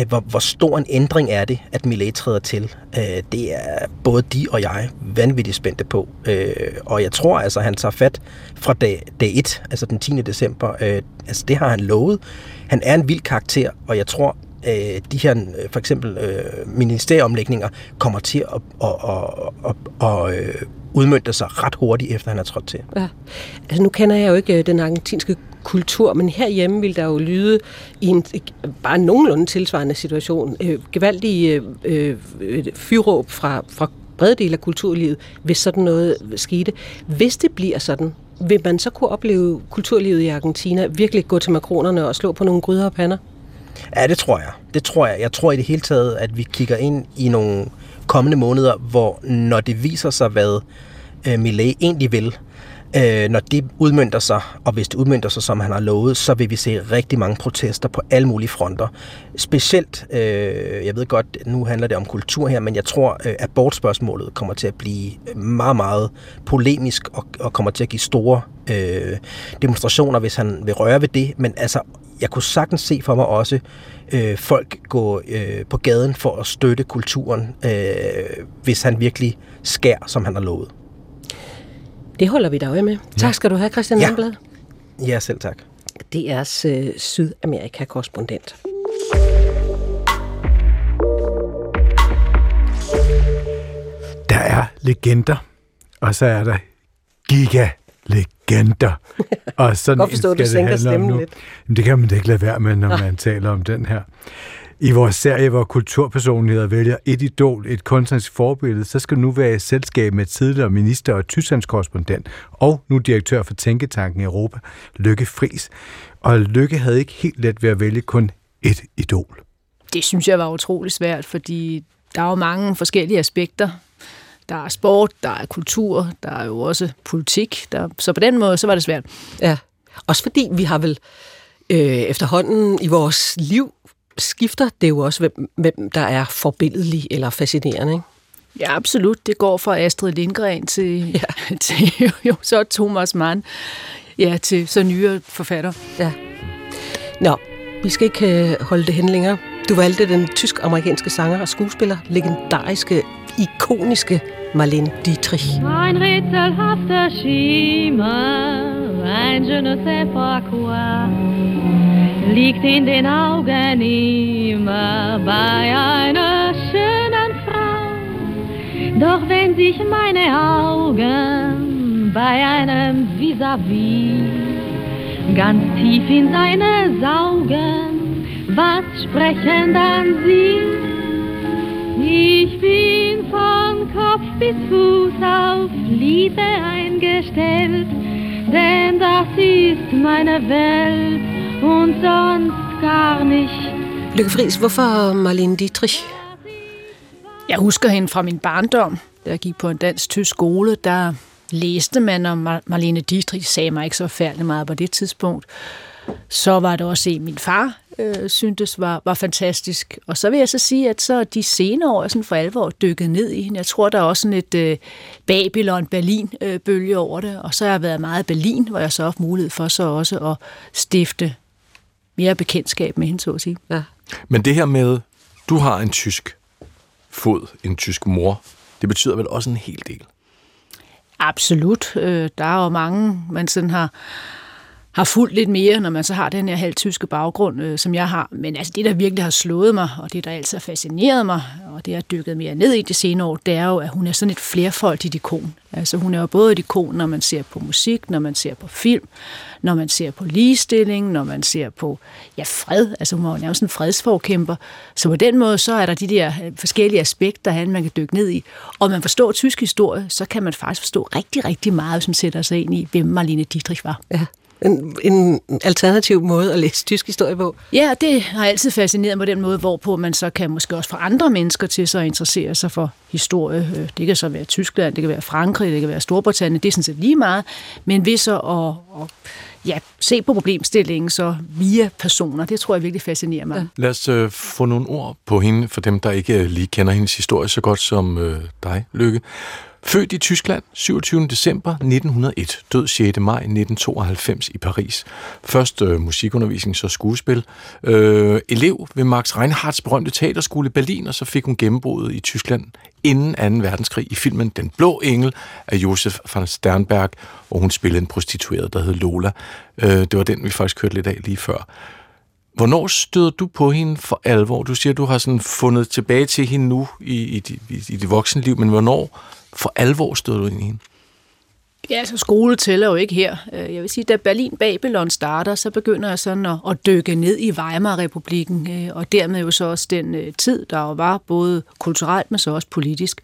Øh, hvor, hvor stor en ændring er det, at Millet træder til. Øh, det er både de og jeg vanvittigt spændte på. Øh, og jeg tror altså, han tager fat fra dag, dag 1, altså den 10. december. Øh, altså det har han lovet. Han er en vild karakter, og jeg tror, øh, de her øh, for eksempel øh, ministerieomlægninger kommer til at, at, at, at, at at udmønte sig ret hurtigt, efter han er trådt til. Ja. Altså, nu kender jeg jo ikke den argentinske kultur, men herhjemme vil der jo lyde i en bare nogenlunde tilsvarende situation øh, gevaldige øh, øh, fyråb fra, fra brede dele af kulturlivet, hvis sådan noget skete. Hvis det bliver sådan, vil man så kunne opleve kulturlivet i Argentina virkelig gå til makronerne og slå på nogle gryder og pander? Ja, det tror jeg. Det tror jeg. Jeg tror i det hele taget, at vi kigger ind i nogle kommende måneder, hvor når det viser sig, hvad øh, Millet egentlig vil, øh, når det udmyndter sig, og hvis det udmyndter sig, som han har lovet, så vil vi se rigtig mange protester på alle mulige fronter. Specielt, øh, jeg ved godt, nu handler det om kultur her, men jeg tror, øh, abortspørgsmålet kommer til at blive meget, meget polemisk og, og kommer til at give store øh, demonstrationer, hvis han vil røre ved det. Men altså, jeg kunne sagtens se for mig også øh, folk gå øh, på gaden for at støtte kulturen, øh, hvis han virkelig skær, som han har lovet. Det holder vi dig med. Tak skal du have, Christian Ja. Ja, selv tak. DR's øh, Sydamerika-korrespondent. Der er legender, og så er der giga-legender. <laughs> Og sådan Godt forstå, en du sænker stemmen lidt. Men det kan man da ikke lade være med, når man taler om den her. I vores serie, hvor kulturpersonligheder vælger et idol, et kunstnerisk forbillede, så skal du nu være i selskab med tidligere minister og tysklandskorrespondent, og nu direktør for Tænketanken i Europa, Lykke Fris. Og Lykke havde ikke helt let ved at vælge kun et idol. Det synes jeg var utrolig svært, fordi der er jo mange forskellige aspekter. Der er sport, der er kultur, der er jo også politik. Der, så på den måde, så var det svært. Ja, også fordi vi har vel øh, efterhånden i vores liv skifter det jo også, hvem, hvem der er forbilledelig eller fascinerende. Ikke? Ja, absolut. Det går fra Astrid Lindgren til, ja. <laughs> til jo, jo, så Thomas Mann, ja, til så nyere forfatter. Ja. Nå, vi skal ikke øh, holde det hen længere. Du valgte den tysk-amerikanske sanger og skuespiller, legendariske, ikoniske Marlene Dietrich. Ein rätselhafter Schimmer, ein je ne sais pas quoi, liegt in den Augen immer bei einer schönen Frau. Doch wenn sich meine Augen bei einem vis-à-vis ganz tief in seine saugen, was sprechen dann sie? Ich bin von Kopf bis Fuß auf Liebe eingestellt, denn das ist meine Welt und sonst gar nicht. Lykke Friis, hvorfor Marlene Dietrich? Jeg husker hende fra min barndom, da jeg gik på en dansk-tysk skole, der læste man om Mar- Marlene Dietrich, sagde mig ikke så færdigt meget på det tidspunkt. Så var det også en, min far øh, syntes var, var fantastisk. Og så vil jeg så sige, at så de senere år sådan for alvor dykket ned i hende. Jeg tror, der er også sådan et øh, Babylon-Berlin-bølge over det. Og så har jeg været meget i Berlin, hvor jeg så har haft mulighed for så også at stifte mere bekendtskab med hende, så at sige. Ja. Men det her med, du har en tysk fod, en tysk mor, det betyder vel også en hel del? Absolut. Øh, der er jo mange, man sådan har, har fulgt lidt mere, når man så har den her halvtyske baggrund, øh, som jeg har. Men altså det, der virkelig har slået mig, og det, der altid har fascineret mig, og det, jeg har dykket mere ned i de senere år, det er jo, at hun er sådan et flerfoldigt ikon. Altså hun er jo både et ikon, når man ser på musik, når man ser på film, når man ser på ligestilling, når man ser på ja, fred. Altså hun var jo nærmest en fredsforkæmper. Så på den måde, så er der de der øh, forskellige aspekter, han man kan dykke ned i. Og man forstår tysk historie, så kan man faktisk forstå rigtig, rigtig meget, hvis man sætter sig ind i, hvem Marlene Dietrich var. Ja. En, en alternativ måde at læse tysk historie på. Ja, det har altid fascineret mig den måde, hvorpå man så kan måske også få andre mennesker til sig at interessere sig for historie. Øh, Det kan så være Tyskland, det kan være Frankrig, det kan være Storbritannien, det er sådan set lige meget. Men ved så at, at ja, se på problemstillingen så via personer, det tror jeg virkelig fascinerer mig. Ja. Lad os øh, få nogle ord på hende, for dem, der ikke øh, lige kender hendes historie så godt som øh, dig, Lykke. Født i Tyskland 27. december 1901, død 6. maj 1992 i Paris. Først øh, musikundervisning, så skuespil. Øh, elev ved Max Reinhardts berømte teaterskole i Berlin, og så fik hun gennembruddet i Tyskland inden 2. verdenskrig i filmen Den Blå Engel af Josef van Sternberg, hvor hun spillede en prostitueret, der hed Lola. Øh, det var den, vi faktisk kørte lidt af lige før. Hvornår støder du på hende for alvor? Du siger, du har sådan fundet tilbage til hende nu i, i, i, i dit voksenliv, men hvornår for alvor stod du ind i hende? Ja, altså skole tæller jo ikke her. Øh, jeg vil sige, da Berlin Babylon starter, så begynder jeg sådan at, at dykke ned i Weimar-republiken, øh, og dermed jo så også den øh, tid, der jo var både kulturelt, men så også politisk.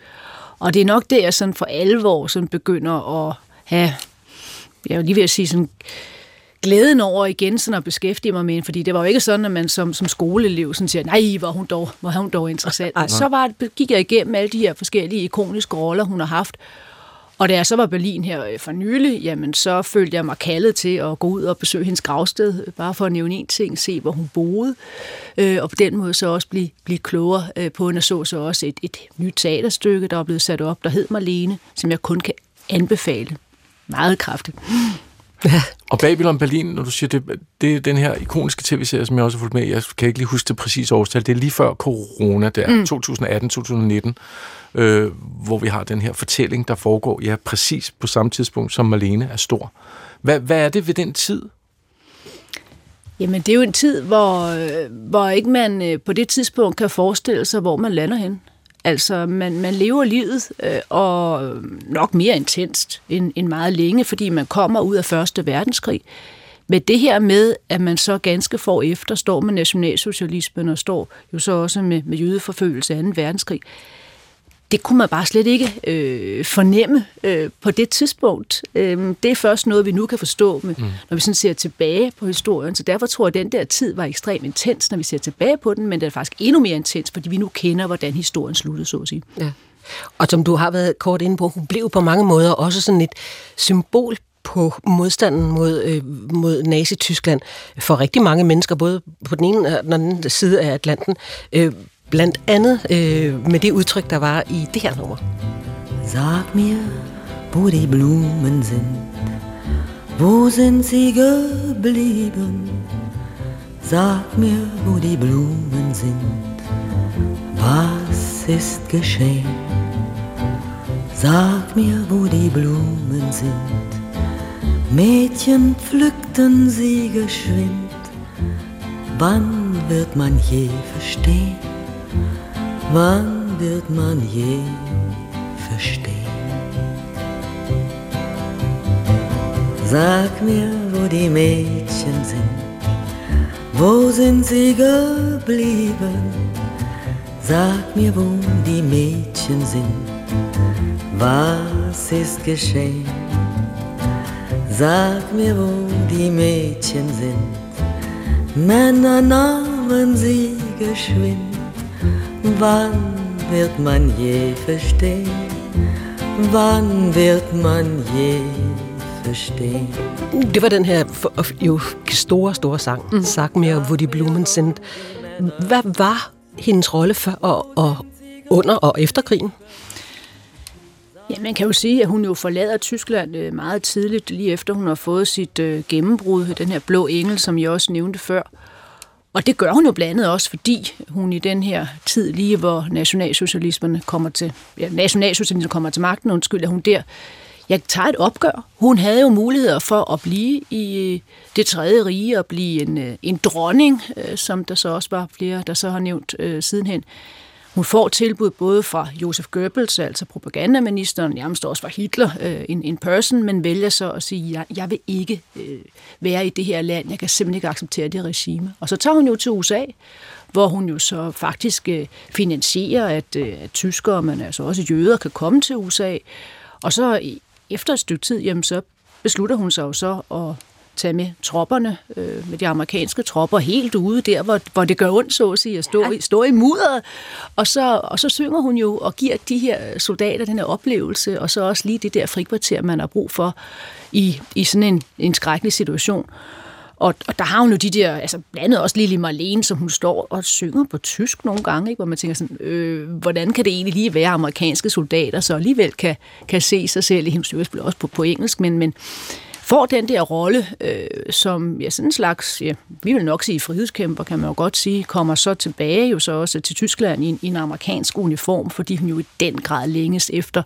Og det er nok der, jeg sådan for alvor sådan begynder at have, jeg vil lige ved at sige sådan, glæden over igen sådan at beskæftige mig med hende, fordi det var jo ikke sådan, at man som, som skoleelev sådan siger, nej, hvor hun dog, hvor hun dog interessant. Ej, så var, gik jeg igennem alle de her forskellige ikoniske roller, hun har haft, og da jeg så var Berlin her øh, for nylig, jamen så følte jeg mig kaldet til at gå ud og besøge hendes gravsted, øh, bare for at nævne en ting, se hvor hun boede, øh, og på den måde så også blive, blive klogere øh, på hende, og så så også et, et nyt teaterstykke, der er blevet sat op, der hed Marlene, som jeg kun kan anbefale meget kraftigt. Ja. Og Babylon Berlin, når du siger, det, det er den her ikoniske tv-serie, som jeg også har fulgt med. Jeg kan ikke lige huske det præcise årstal. Det er lige før corona der, mm. 2018-2019, øh, hvor vi har den her fortælling, der foregår ja, præcis på samme tidspunkt, som Marlene er stor. Hvad, hvad er det ved den tid? Jamen, det er jo en tid, hvor, øh, hvor ikke man øh, på det tidspunkt kan forestille sig, hvor man lander hen. Altså, man, man lever livet, øh, og øh, nok mere intenst end, end meget længe, fordi man kommer ud af Første Verdenskrig. Men det her med, at man så ganske få efter står med nationalsocialismen og står jo så også med, med jødeforfølgelse af 2. verdenskrig, det kunne man bare slet ikke øh, fornemme øh, på det tidspunkt. Øh, det er først noget, vi nu kan forstå, med, mm. når vi sådan ser tilbage på historien. Så derfor tror jeg, at den der tid var ekstremt intens, når vi ser tilbage på den, men det er faktisk endnu mere intens, fordi vi nu kender, hvordan historien sluttede, så at sige. Ja. Og som du har været kort inde på, hun blev på mange måder også sådan et symbol på modstanden mod, øh, mod Nazi-Tyskland for rigtig mange mennesker, både på den ene og den anden side af Atlanten. Øh, Blandt andet øh, med det udtryk, der var i det her nummer. Sag mir, wo die Blumen sind, wo sind sie geblieben? Sag mir, wo die Blumen sind, was ist geschehen? Sag mir, wo die Blumen sind, Mädchen pflückten sie geschwind, wann wird man je verstehen? Wann wird man je verstehen? Sag mir, wo die Mädchen sind, wo sind sie geblieben? Sag mir, wo die Mädchen sind, was ist geschehen? Sag mir, wo die Mädchen sind, Männer nahmen sie geschwind Wann wird man je verstehen? Wann wird man je forstehen? Det var den her jo store, store sang, mm. Sag mir, hvor de blumen sind. Hvad var hendes rolle før og, og under og efter krigen? Ja, man kan jo sige, at hun jo forlader Tyskland øh, meget tidligt, lige efter hun har fået sit øh, gennembrud, den her blå engel, som jeg også nævnte før. Og det gør hun jo blandt andet også, fordi hun i den her tid, lige hvor nationalsocialismen kommer til, ja, nationalsocialismen kommer til magten, undskyld, at hun der jeg tager et opgør. Hun havde jo muligheder for at blive i øh, det tredje rige og blive en, øh, en dronning, øh, som der så også var flere, der så har nævnt øh, sidenhen. Hun får tilbud både fra Josef Goebbels, altså propagandaministeren, nærmest også fra Hitler, øh, in, in person, men vælger så at sige, jeg, jeg vil ikke øh, være i det her land, jeg kan simpelthen ikke acceptere det regime. Og så tager hun jo til USA, hvor hun jo så faktisk øh, finansierer, at, øh, at tyskere, men altså også jøder, kan komme til USA. Og så efter et stykke tid, jamen, så beslutter hun sig jo så at tage med tropperne, øh, med de amerikanske tropper, helt ude der, hvor, hvor det gør ondt, så at sige, at stå, ja. stå i mudderet. Og så, og så synger hun jo og giver de her soldater den her oplevelse, og så også lige det der frikvarter, man har brug for i, i sådan en, en skrækkelig situation. Og, og der har hun jo de der, altså blandt andet også Lili Marlene, som hun står og synger på tysk nogle gange, ikke? hvor man tænker sådan, øh, hvordan kan det egentlig lige være amerikanske soldater, så alligevel kan, kan se sig selv i hendes også på, på engelsk, men, men får den der rolle, øh, som ja, sådan en slags, ja, vi vil nok sige frihedskæmper, kan man jo godt sige, kommer så tilbage jo så også til Tyskland i, i en amerikansk uniform, fordi hun jo i den grad længes efter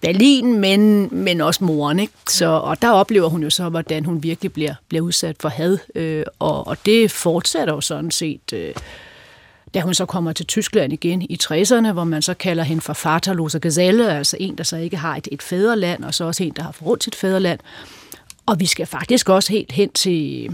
Berlin, men, men også moren. Ikke? Så, og der oplever hun jo så, hvordan hun virkelig bliver, bliver udsat for had, øh, og, og det fortsætter jo sådan set... Øh, da hun så kommer til Tyskland igen i 60'erne, hvor man så kalder hende for Vaterloser Geselle, altså en, der så ikke har et, et fædreland, og så også en, der har forrådt sit fædreland. Og vi skal faktisk også helt hen til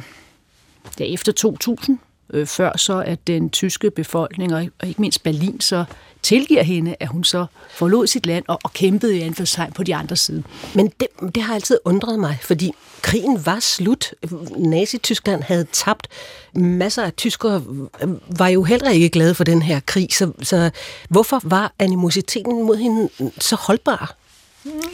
ja, efter 2000, øh, før så at den tyske befolkning, og, og ikke mindst Berlin, så tilgiver hende, at hun så forlod sit land og, og kæmpede i anførselstegn på de andre side. Men det, det har altid undret mig, fordi krigen var slut. Nazi-Tyskland havde tabt. Masser af tyskere øh, var jo heller ikke glade for den her krig, så, så hvorfor var animositeten mod hende så holdbar?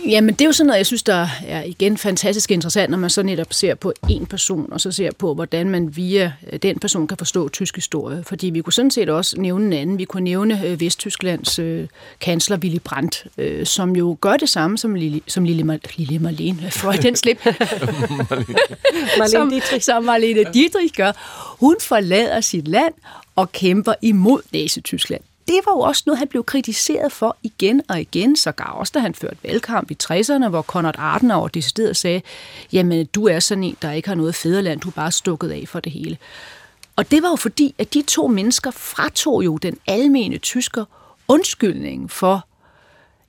Jamen, det er jo sådan noget, jeg synes, der er igen fantastisk interessant, når man så netop ser på en person, og så ser på, hvordan man via øh, den person kan forstå tysk historie. Fordi vi kunne sådan set også nævne en anden. Vi kunne nævne øh, Vesttysklands øh, kansler Willy Brandt, øh, som jo gør det samme som Lille, som Lille, Lille Marlene. <laughs> Freud, den slip. <laughs> Marlene Dietrich. Som Marlene Dietrich gør. Hun forlader sit land og kæmper imod Nazi-Tyskland det var jo også noget, han blev kritiseret for igen og igen, så gav også da han førte valgkamp i 60'erne, hvor Konrad Adenauer decideret sagde, jamen du er sådan en, der ikke har noget fædreland, du er bare stukket af for det hele. Og det var jo fordi, at de to mennesker fratog jo den almene tysker undskyldning for,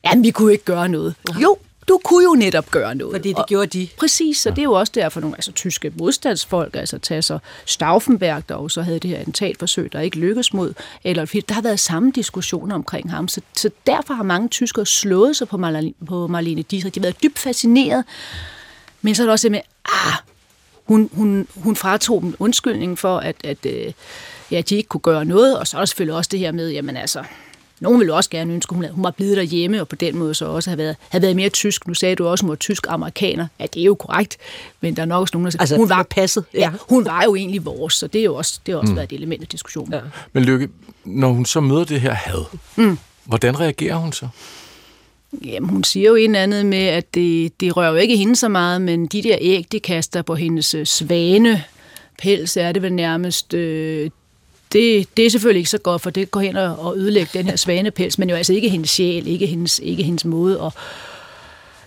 at vi kunne ikke gøre noget. Jo, du kunne jo netop gøre noget. Fordi det og, gjorde de. Præcis, så det er jo også derfor nogle altså, tyske modstandsfolk, altså så Stauffenberg, der jo så havde det her attentatforsøg, der ikke lykkedes mod Adolf Hitler. Der har været samme diskussioner omkring ham, så, så derfor har mange tyskere slået sig på Marlene, på Marlene Dietrich. De har været dybt fascineret, men så er det også med, ah, hun, hun, hun fratog dem undskyldning for, at, at øh, ja, de ikke kunne gøre noget, og så er der selvfølgelig også det her med, jamen altså, nogen ville også gerne ønske, at hun var blevet derhjemme, og på den måde så også have været, have været mere tysk. Nu sagde du også, at hun var tysk-amerikaner. Ja, det er jo korrekt, men der er nok også nogen, der siger, altså, hun var passet. Ja. ja. hun var jo egentlig vores, så det er jo også, det har også mm. været et element af diskussionen. Ja. Men Lykke, når hun så møder det her had, mm. hvordan reagerer hun så? Jamen, hun siger jo en andet med, at det, det rører jo ikke hende så meget, men de der æg, de kaster på hendes øh, svane pels, er det vel nærmest, øh, det, det er selvfølgelig ikke så godt, for det går hen og ødelægger den her svanepels, men jo altså ikke hendes sjæl, ikke hendes, ikke hendes måde at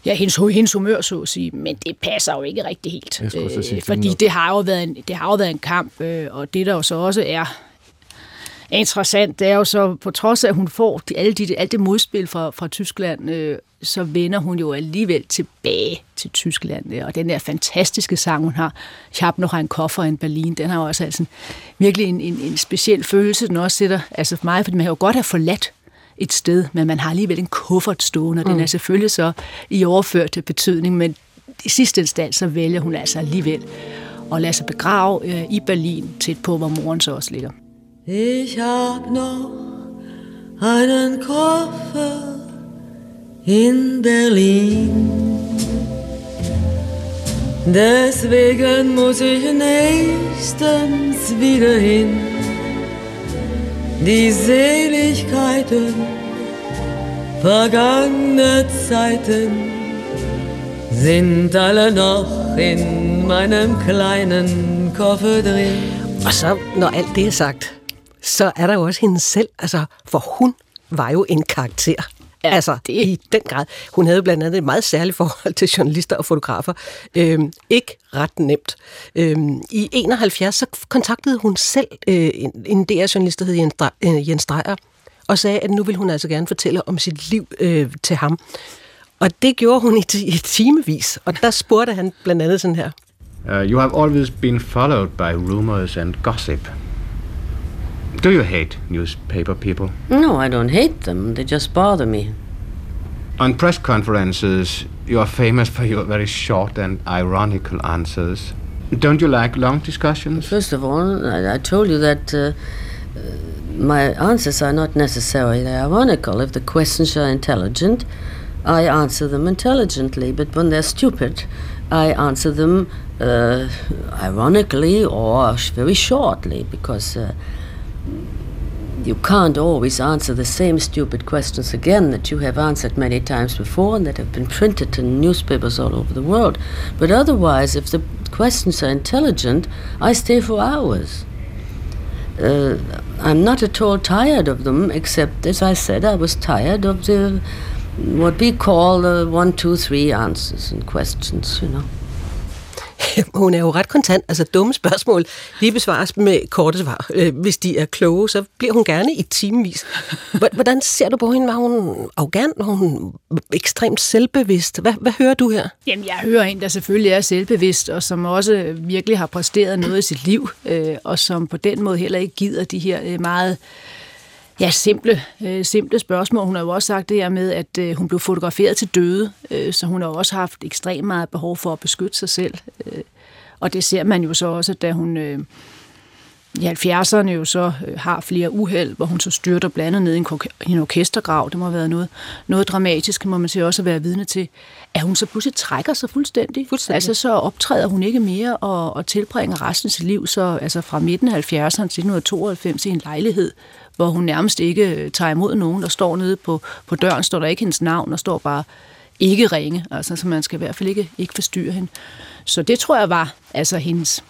ja, hendes, hendes humør, så at sige, men det passer jo ikke rigtig helt. Øh, sige, fordi det har, jo været en, det har jo været en kamp, øh, og det der jo så også er interessant, det er jo så, på trods af, at hun får de, alle de, alt det modspil fra, fra Tyskland, øh, så vender hun jo alligevel tilbage til Tyskland. Og den der fantastiske sang, hun har, Ich hab noch ein Koffer in Berlin, den har jo også altså virkelig en, en, en speciel følelse, den også sætter, altså for mig, fordi man kan jo godt have forladt et sted, men man har alligevel en kuffert stående, og mm. den er selvfølgelig så i overført betydning, men i sidste instans, så vælger hun altså alligevel at lade sig begrave øh, i Berlin, tæt på, hvor moren så også ligger. Ich hab noch einen Koffer in Berlin. Deswegen muss ich nächstens wieder hin. Die Seligkeiten vergangene Zeiten sind alle noch in meinem kleinen Koffer drin. Og så, når alt det er sagt, så er der jo også hende selv, altså, for hun var jo en karakter. Ja, altså, det... i den grad. Hun havde blandt andet et meget særligt forhold <laughs> til journalister og fotografer. Øhm, ikke ret nemt. Øhm, I 71 så kontaktede hun selv øh, en, en DR-journalist, der hed Jens, øh, Jens Dreyer, og sagde, at nu vil hun altså gerne fortælle om sit liv øh, til ham. Og det gjorde hun i, i timevis, og der spurgte han blandt andet sådan her. Uh, you have always been followed by rumors and gossip. Do you hate newspaper people? No, I don't hate them. They just bother me. On press conferences, you are famous for your very short and ironical answers. Don't you like long discussions? First of all, I, I told you that uh, uh, my answers are not necessarily ironical. If the questions are intelligent, I answer them intelligently. But when they're stupid, I answer them uh, ironically or very shortly because uh, you can't always answer the same stupid questions again that you have answered many times before and that have been printed in newspapers all over the world. But otherwise, if the questions are intelligent, I stay for hours. Uh, I'm not at all tired of them, except, as I said, I was tired of the what we call the one, two, three answers and questions, you know. <laughs> hun er jo ret kontant. Altså dumme spørgsmål de besvares med korte svar. Øh, hvis de er kloge, så bliver hun gerne i timevis. Hvordan ser du på hende? Var hun arrogant? Var hun ekstremt selvbevidst? Hvad, hvad hører du her? Jamen, jeg hører en, der selvfølgelig er selvbevidst, og som også virkelig har præsteret noget i sit liv, øh, og som på den måde heller ikke gider de her øh, meget Ja, simple, øh, simple spørgsmål. Hun har jo også sagt det her med, at øh, hun blev fotograferet til døde, øh, så hun har også haft ekstremt meget behov for at beskytte sig selv. Øh, og det ser man jo så også, da hun, øh, i 70'erne jo så øh, har flere uheld, hvor hun så styrter blandet ned i en, i en orkestergrav. Det må have været noget, noget dramatisk, må man sige også at være vidne til. At hun så pludselig trækker sig fuldstændig. fuldstændig. Altså så optræder hun ikke mere og, og tilbringer resten af sit liv så, altså fra midten af 70'erne til 1992 i en lejlighed, hvor hun nærmest ikke øh, tager imod nogen, der står nede på, på døren, står der ikke hendes navn, der står bare ikke ringe, altså så man skal i hvert fald ikke, ikke forstyrre hende. Så det tror jeg var altså hendes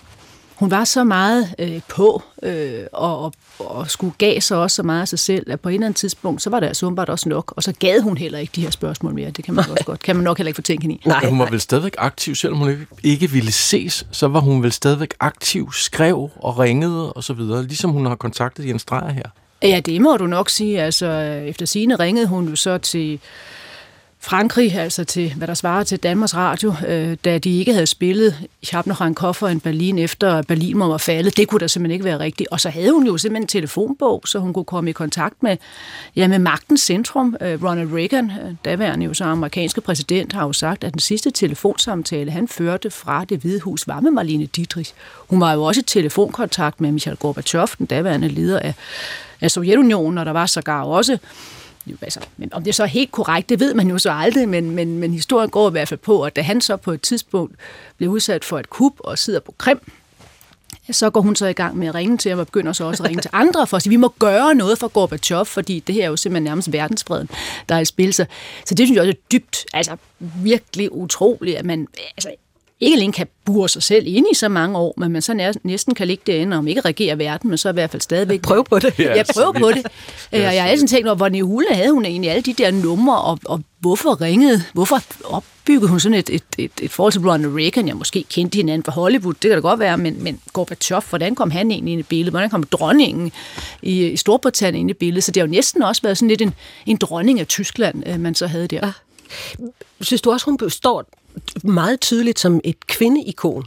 hun var så meget øh, på øh, og, og, og skulle gav sig også så meget af sig selv, at på et eller andet tidspunkt, så var det altså åbenbart også nok, og så gad hun heller ikke de her spørgsmål mere. Det kan man også godt, kan man nok heller ikke fortænke hende i. Nej, hun var vel stadigvæk aktiv, selvom hun ikke, ville ses, så var hun vel stadigvæk aktiv, skrev og ringede og så videre, ligesom hun har kontaktet Jens Dreyer her. Ja, det må du nok sige. Altså, efter sine ringede hun jo så til Frankrig, altså til, hvad der svarer til Danmarks Radio, øh, da de ikke havde spillet Ich habe Koffer i Berlin efter Berlin var faldet. Det kunne da simpelthen ikke være rigtigt. Og så havde hun jo simpelthen en telefonbog, så hun kunne komme i kontakt med, ja, med magtens centrum. Øh, Ronald Reagan, øh, daværende jo så amerikanske præsident, har jo sagt, at den sidste telefonsamtale, han førte fra det hvide hus, var med Marlene Dietrich. Hun var jo også i telefonkontakt med Michael Gorbachev, den daværende leder af, af Sovjetunionen, og der var sågar også altså, men om det er så helt korrekt, det ved man jo så aldrig, men, men, men historien går i hvert fald på, at da han så på et tidspunkt blev udsat for et kup og sidder på Krim, så går hun så i gang med at ringe til ham og begynder så også at ringe til andre for at sige, vi må gøre noget for Gorbachev, fordi det her er jo simpelthen nærmest verdensfreden, der er i spil. Så, så det synes jeg også er dybt, altså virkelig utroligt, at man, altså ikke alene kan bure sig selv ind i så mange år, men man så næsten kan ligge derinde, om ikke regere verden, men så i hvert fald stadigvæk... Prøv på det. Ja, prøv på det. Og jeg har altid tænkt over, hvor Nihule havde hun egentlig alle de der numre, og, og hvorfor ringede, hvorfor opbyggede hun sådan et, et, et, et forhold til Ronald Reagan? Jeg måske kendte hinanden fra Hollywood, det kan da godt være, men, men Gorbachev, hvordan kom han egentlig ind i billedet? Hvordan kom dronningen i, i Storbritannien ind i billedet? Så det har jo næsten også været sådan lidt en, en dronning af Tyskland, øh, man så havde der. Ja. Synes du også, hun står meget tydeligt som et kvindeikon.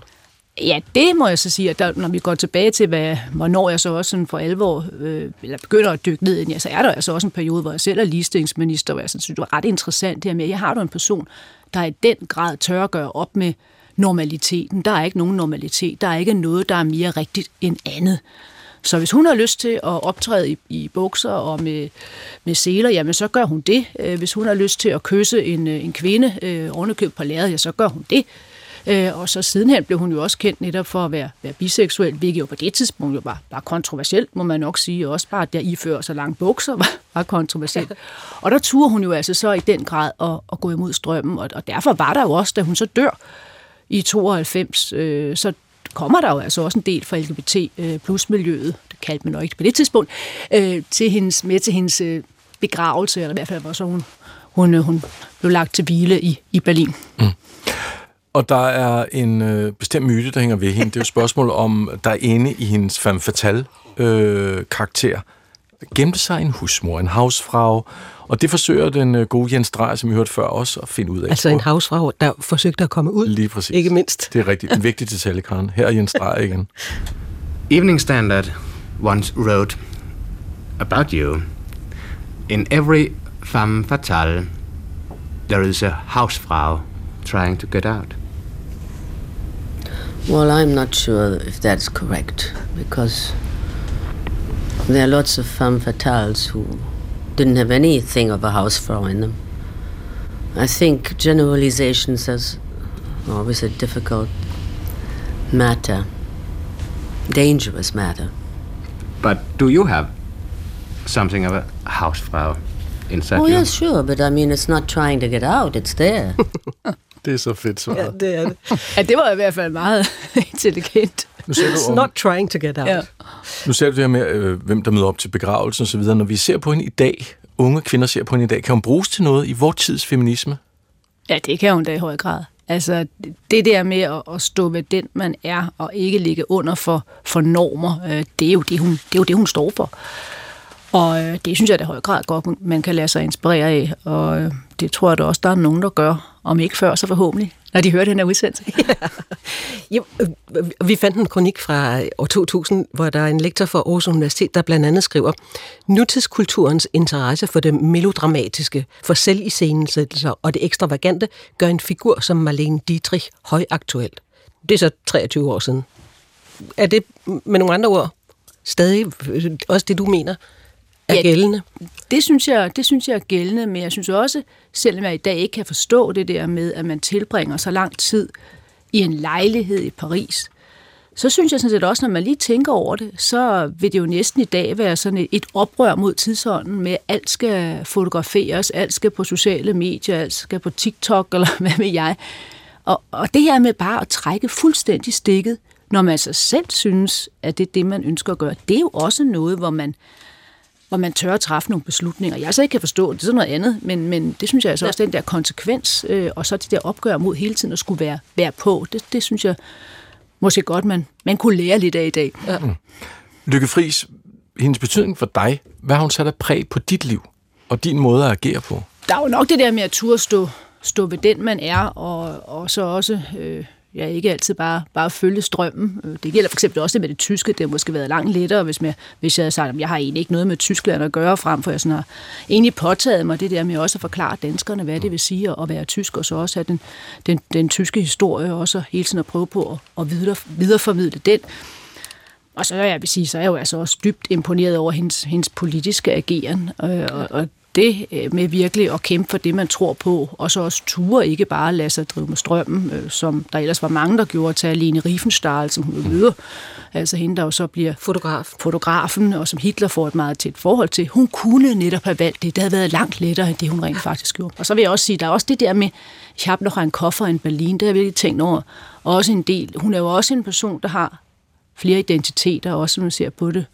Ja, det må jeg så sige, at der, når vi går tilbage til, hvad, hvornår jeg så også sådan for alvor øh, eller begynder at dykke ned i ja, så er der altså også en periode, hvor jeg selv er ligestillingsminister, hvor jeg synes, det var ret interessant det her med, at jeg har du en person, der i den grad tør at gøre op med normaliteten. Der er ikke nogen normalitet. Der er ikke noget, der er mere rigtigt end andet. Så hvis hun har lyst til at optræde i, i bukser og med, med seler, jamen så gør hun det. Øh, hvis hun har lyst til at kysse en, øh, en kvinde øh, ovenikøbet på lærredet, ja, så gør hun det. Øh, og så sidenhen blev hun jo også kendt netop for at være, være biseksuel, hvilket jo på det tidspunkt jo var, var kontroversielt, må man nok sige. Også bare, at der ifører så lange bukser var, var kontroversielt. Og der turde hun jo altså så i den grad at, at gå imod strømmen, og, og derfor var der jo også, da hun så dør i 92, øh, så kommer der jo altså også en del fra LGBT øh, plus miljøet, det kaldte man nok ikke på det tidspunkt, øh, til hendes, med til hendes øh, begravelse, eller i hvert fald var så hun, hun, øh, hun blev lagt til hvile i, i Berlin. Mm. Og der er en øh, bestemt myte, der hænger ved hende. Det er jo spørgsmål om, der er inde i hendes femme fatale øh, karakter, gemte sig en husmor, en havsfrag, og det forsøger den øh, gode Jens Dreyer, som vi hørte før, også at finde ud af. Altså en havsfrag, der forsøgte at komme ud. Lige præcis. Ikke mindst. Det er rigtigt. En vigtig detalje, Karen. Her er Jens Dreyer igen. <laughs> Evening Standard once wrote about you. In every femme fatale, there is a housefrau trying to get out. Well, I'm not sure if that's correct because there are lots of femme fatales who didn't have anything of a housefrau in them. I think generalizations is always a difficult matter, dangerous matter. But do you have something of a housefrau inside oh, you? yes, sure, but I mean, it's not trying to get out, it's there. <laughs> det er så fedt svaret. Ja, det er det. ja, det var i hvert fald meget <laughs> intelligent. Nu ser du om, not trying to get out. Ja. Nu ser du det her med, øh, hvem der møder op til begravelsen osv. Når vi ser på hende i dag, unge kvinder ser på hende i dag, kan hun bruges til noget i vores tids feminisme? Ja, det kan hun da i høj grad. Altså, det der med at, at stå ved den, man er, og ikke ligge under for, for normer, øh, det, er jo det, hun, det er jo det, hun står for. Og øh, det synes jeg da i høj grad godt, man kan lade sig inspirere af, og øh, det tror jeg da også, der er nogen, der gør, om ikke før, så forhåbentlig, når de hører den her udsendelse. <laughs> ja. Øh, øh, vi fandt en kronik fra øh, år 2000, hvor der er en lektor fra Aarhus Universitet, der blandt andet skriver, nutidskulturens interesse for det melodramatiske, for selviscenesættelser og det ekstravagante, gør en figur som Marlene Dietrich højaktuel. Det er så 23 år siden. Er det med nogle andre ord stadig også det, du mener, er Ja, gældende? Det synes, jeg, det synes jeg er gældende, men jeg synes også, selvom jeg i dag ikke kan forstå det der med, at man tilbringer så lang tid i en lejlighed i Paris, så synes jeg sådan set også, når man lige tænker over det, så vil det jo næsten i dag være sådan et, et oprør mod tidsånden med, at alt skal fotograferes, alt skal på sociale medier, alt skal på TikTok, eller <laughs> hvad ved jeg. Og, og det her med bare at trække fuldstændig stikket, når man så selv synes, at det er det, man ønsker at gøre, det er jo også noget, hvor man, hvor man tør at træffe nogle beslutninger. Jeg så ikke kan forstå det, det er sådan noget andet, men, men det synes jeg altså også, den der konsekvens, øh, og så det der opgør mod hele tiden at skulle være, være på, det, det synes jeg måske godt, man, man kunne lære lidt af i dag. Ja. Lykke Friis, hendes betydning for dig, hvad har hun sat af præg på dit liv og din måde at agere på? Der er jo nok det der med at turde stå, stå ved den, man er, og, og så også... Øh, Ja, ikke altid bare, bare følge strømmen. Øh, det gælder for eksempel også det med det tyske. Det har måske været langt lettere, hvis, man, hvis jeg havde sagt, at jeg har egentlig ikke noget med Tyskland at gøre, frem for jeg sådan har egentlig påtaget mig det der med også at forklare danskerne, hvad det vil sige at være tysk, og så også have den, den, den tyske historie, også hele tiden at prøve på at, at videre, videreformidle den. Og så jeg vil sige, så er jeg jo altså også dybt imponeret over hendes, hendes politiske ageren, øh, og, og, og det øh, med virkelig at kæmpe for det, man tror på, og så også ture ikke bare lade sig drive med strømmen, øh, som der ellers var mange, der gjorde til Aline Riefenstahl, som hun møder, altså hende, der jo så bliver Fotograf. fotografen, og som Hitler får et meget tæt forhold til. Hun kunne netop have valgt det. Det havde været langt lettere, end det hun rent faktisk gjorde. Og så vil jeg også sige, der er også det der med, jeg har noch en koffer i Berlin, det har jeg virkelig tænkt over. Også en del. Hun er jo også en person, der har flere identiteter, også når man ser på det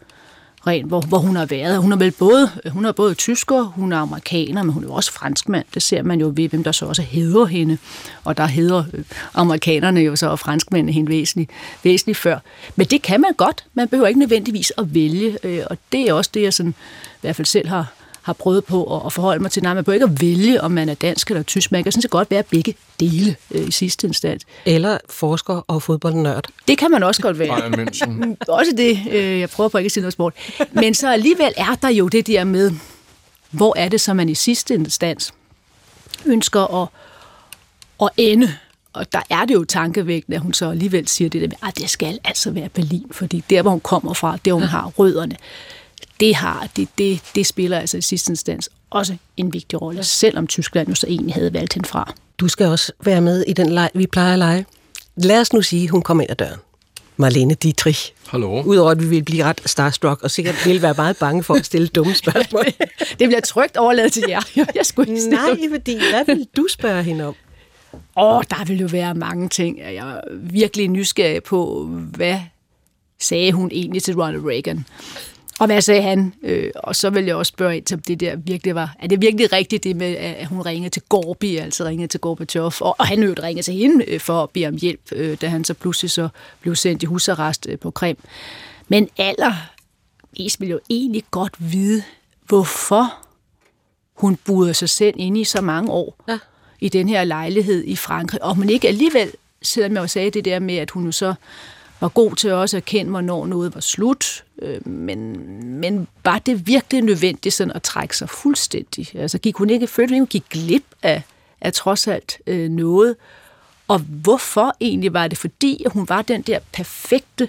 rent, hvor, hvor hun har været. Hun er vel både, hun er både tysker, hun er amerikaner, men hun er jo også franskmand. Det ser man jo ved, hvem der så også hedder hende. Og der hedder øh, amerikanerne jo så, og franskmændene hende væsentligt, væsentligt før. Men det kan man godt. Man behøver ikke nødvendigvis at vælge. Øh, og det er også det, jeg sådan, i hvert fald selv har, har prøvet på at, at forholde mig til. Nej, man behøver ikke at vælge, om man er dansk eller tysk. Man kan sådan set godt være begge dele øh, i sidste instans. Eller forsker og fodboldnørd. Det kan man også godt være. <laughs> Også det. Øh, jeg prøver på ikke at sige noget sport. Men så alligevel er der jo det der med, hvor er det så, man i sidste instans ønsker at, at ende. Og der er det jo tankevækkende, at hun så alligevel siger det der med, at det skal altså være Berlin, fordi der, hvor hun kommer fra, der, hvor hun har rødderne, det, har, det, det, det spiller altså i sidste instans også en vigtig rolle, selvom Tyskland jo så egentlig havde valgt hende fra. Du skal også være med i den leg, vi plejer at lege. Lad os nu sige, at hun kommer ind ad døren. Marlene Dietrich. Hallo. Udover at vi vil blive ret starstruck, og sikkert vil være meget bange for at stille dumme spørgsmål. <laughs> Det bliver trygt overladet til jer. Jeg <laughs> skulle ikke Nej, fordi hvad vil du spørge hende om? Åh, der vil jo være mange ting. Jeg er virkelig nysgerrig på, hvad sagde hun egentlig til Ronald Reagan? Og hvad sagde han? Øh, og så vil jeg også spørge ind til, om det der virkelig var... Er det virkelig rigtigt, det med, at hun ringede til Gorbi, altså ringede til Gorbachev, og, og han jo ringede til hende øh, for at bede om hjælp, øh, da han så pludselig så blev sendt i husarrest øh, på Krim. Men aller mest vil jo egentlig godt vide, hvorfor hun burede sig selv inde i så mange år ja. i den her lejlighed i Frankrig, og man ikke alligevel, selvom jeg jo sagde det der med, at hun jo så var god til også at kende, hvornår noget var slut, øh, men, men var det virkelig nødvendigt sådan at trække sig fuldstændig? Altså gik hun ikke, følte hun gik glip af, af trods alt øh, noget? Og hvorfor egentlig var det? Fordi at hun var den der perfekte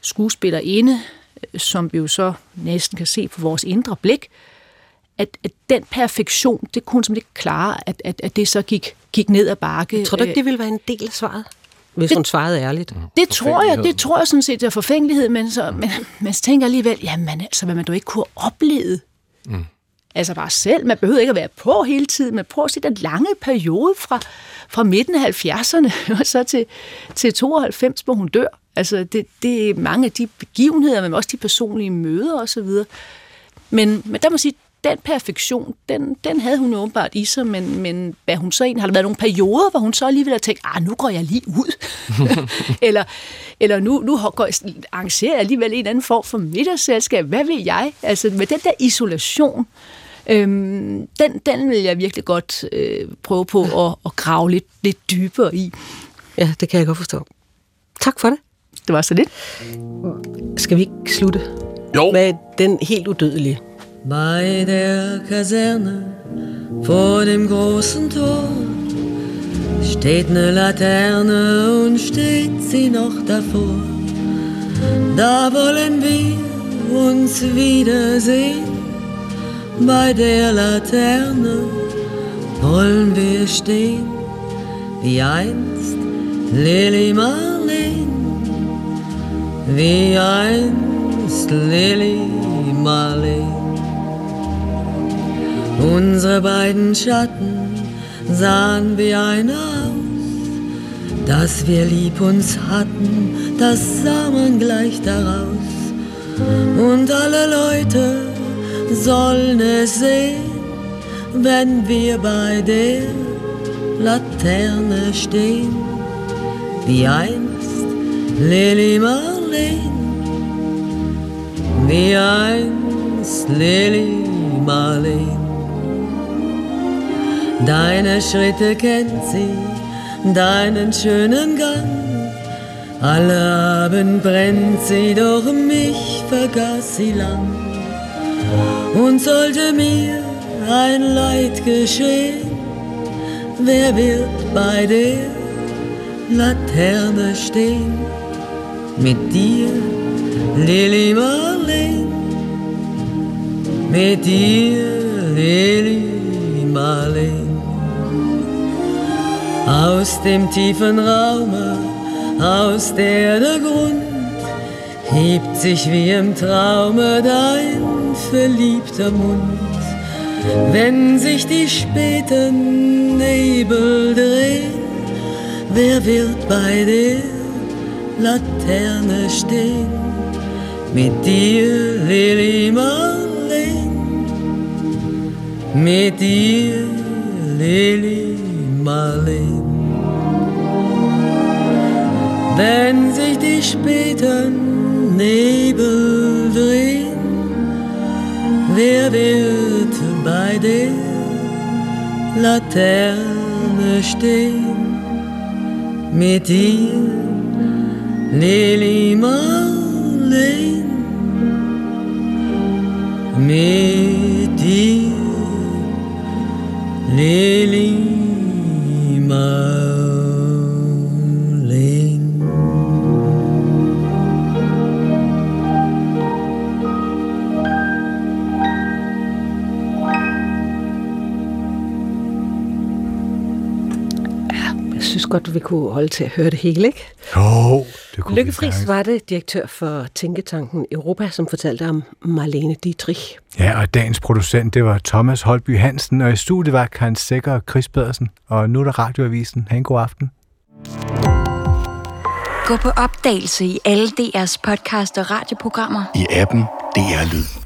skuespillerinde, øh, som vi jo så næsten kan se på vores indre blik, at, at den perfektion, det kunne hun simpelthen ikke klare, at, at, at det så gik, gik ned ad bakke. Tror du ikke, det ville være en del af svaret? Hvis Det- hun svarede ærligt. Det tror jeg, det tror jeg sådan set er forfængelighed, men så, men, men så tænker jeg alligevel, jamen altså, hvad man da ikke kunne opleve. Mm. Altså bare selv, man behøver ikke at være på hele tiden, men prøv at se den lange periode fra, fra midten af 70'erne <laughs> og så til, til 92, hvor hun dør. Altså det, det er mange af de begivenheder, men også de personlige møder osv. Men, men der må sige, den perfektion, den, den havde hun åbenbart i sig, men, men hvad hun så egentlig, har der været nogle perioder, hvor hun så alligevel har tænkt, ah, nu går jeg lige ud. <laughs> eller eller nu, nu går jeg, arrangerer jeg alligevel en anden form for middagsselskab. Hvad vil jeg? Altså med den der isolation, øhm, den, den vil jeg virkelig godt øh, prøve på at, at grave lidt, lidt dybere i. Ja, det kan jeg godt forstå. Tak for det. Det var så lidt. Skal vi ikke slutte jo. med den helt udødelige? Bei der Kaserne vor dem großen Tor steht ne Laterne und steht sie noch davor. Da wollen wir uns wiedersehen. Bei der Laterne wollen wir stehen, wie einst Lili Marleen, wie einst Lili Marleen. Unsere beiden Schatten sahen wie ein aus, dass wir lieb uns hatten, das sah man gleich daraus. Und alle Leute sollen es sehen, wenn wir bei der Laterne stehen, wie einst Lili Marleen, wie einst Lili Marleen. Deine Schritte kennt sie, deinen schönen Gang. Alle Abend brennt sie, doch mich vergaß sie lang. Und sollte mir ein Leid geschehen, wer wird bei der Laterne stehen? Mit dir, Lili Marleen, mit dir, Lili Marleen. Aus dem tiefen Raume, aus der der Grund hebt sich wie im Traume dein verliebter Mund. Wenn sich die späten Nebel drehen, wer wird bei der Laterne stehen? Mit dir, Lili Marleen, mit dir, Lili Marleen. Wenn sich die späten Nebel drehen, wer wird bei der Laterne stehen? Mit dir, Lili Marleen, mit dir, Lili Marleen. Jeg synes godt, vi kunne holde til at høre det hele, ikke? Jo, kunne Lykke Friis var det, direktør for Tænketanken Europa, som fortalte om Marlene Dietrich. Ja, og dagens producent, det var Thomas Holby Hansen, og i studiet var Karen Sækker og Chris Pedersen. Og nu er der Radioavisen. Ha' en god aften. Gå på opdagelse i alle DR's podcast og radioprogrammer. I appen DR Lyd.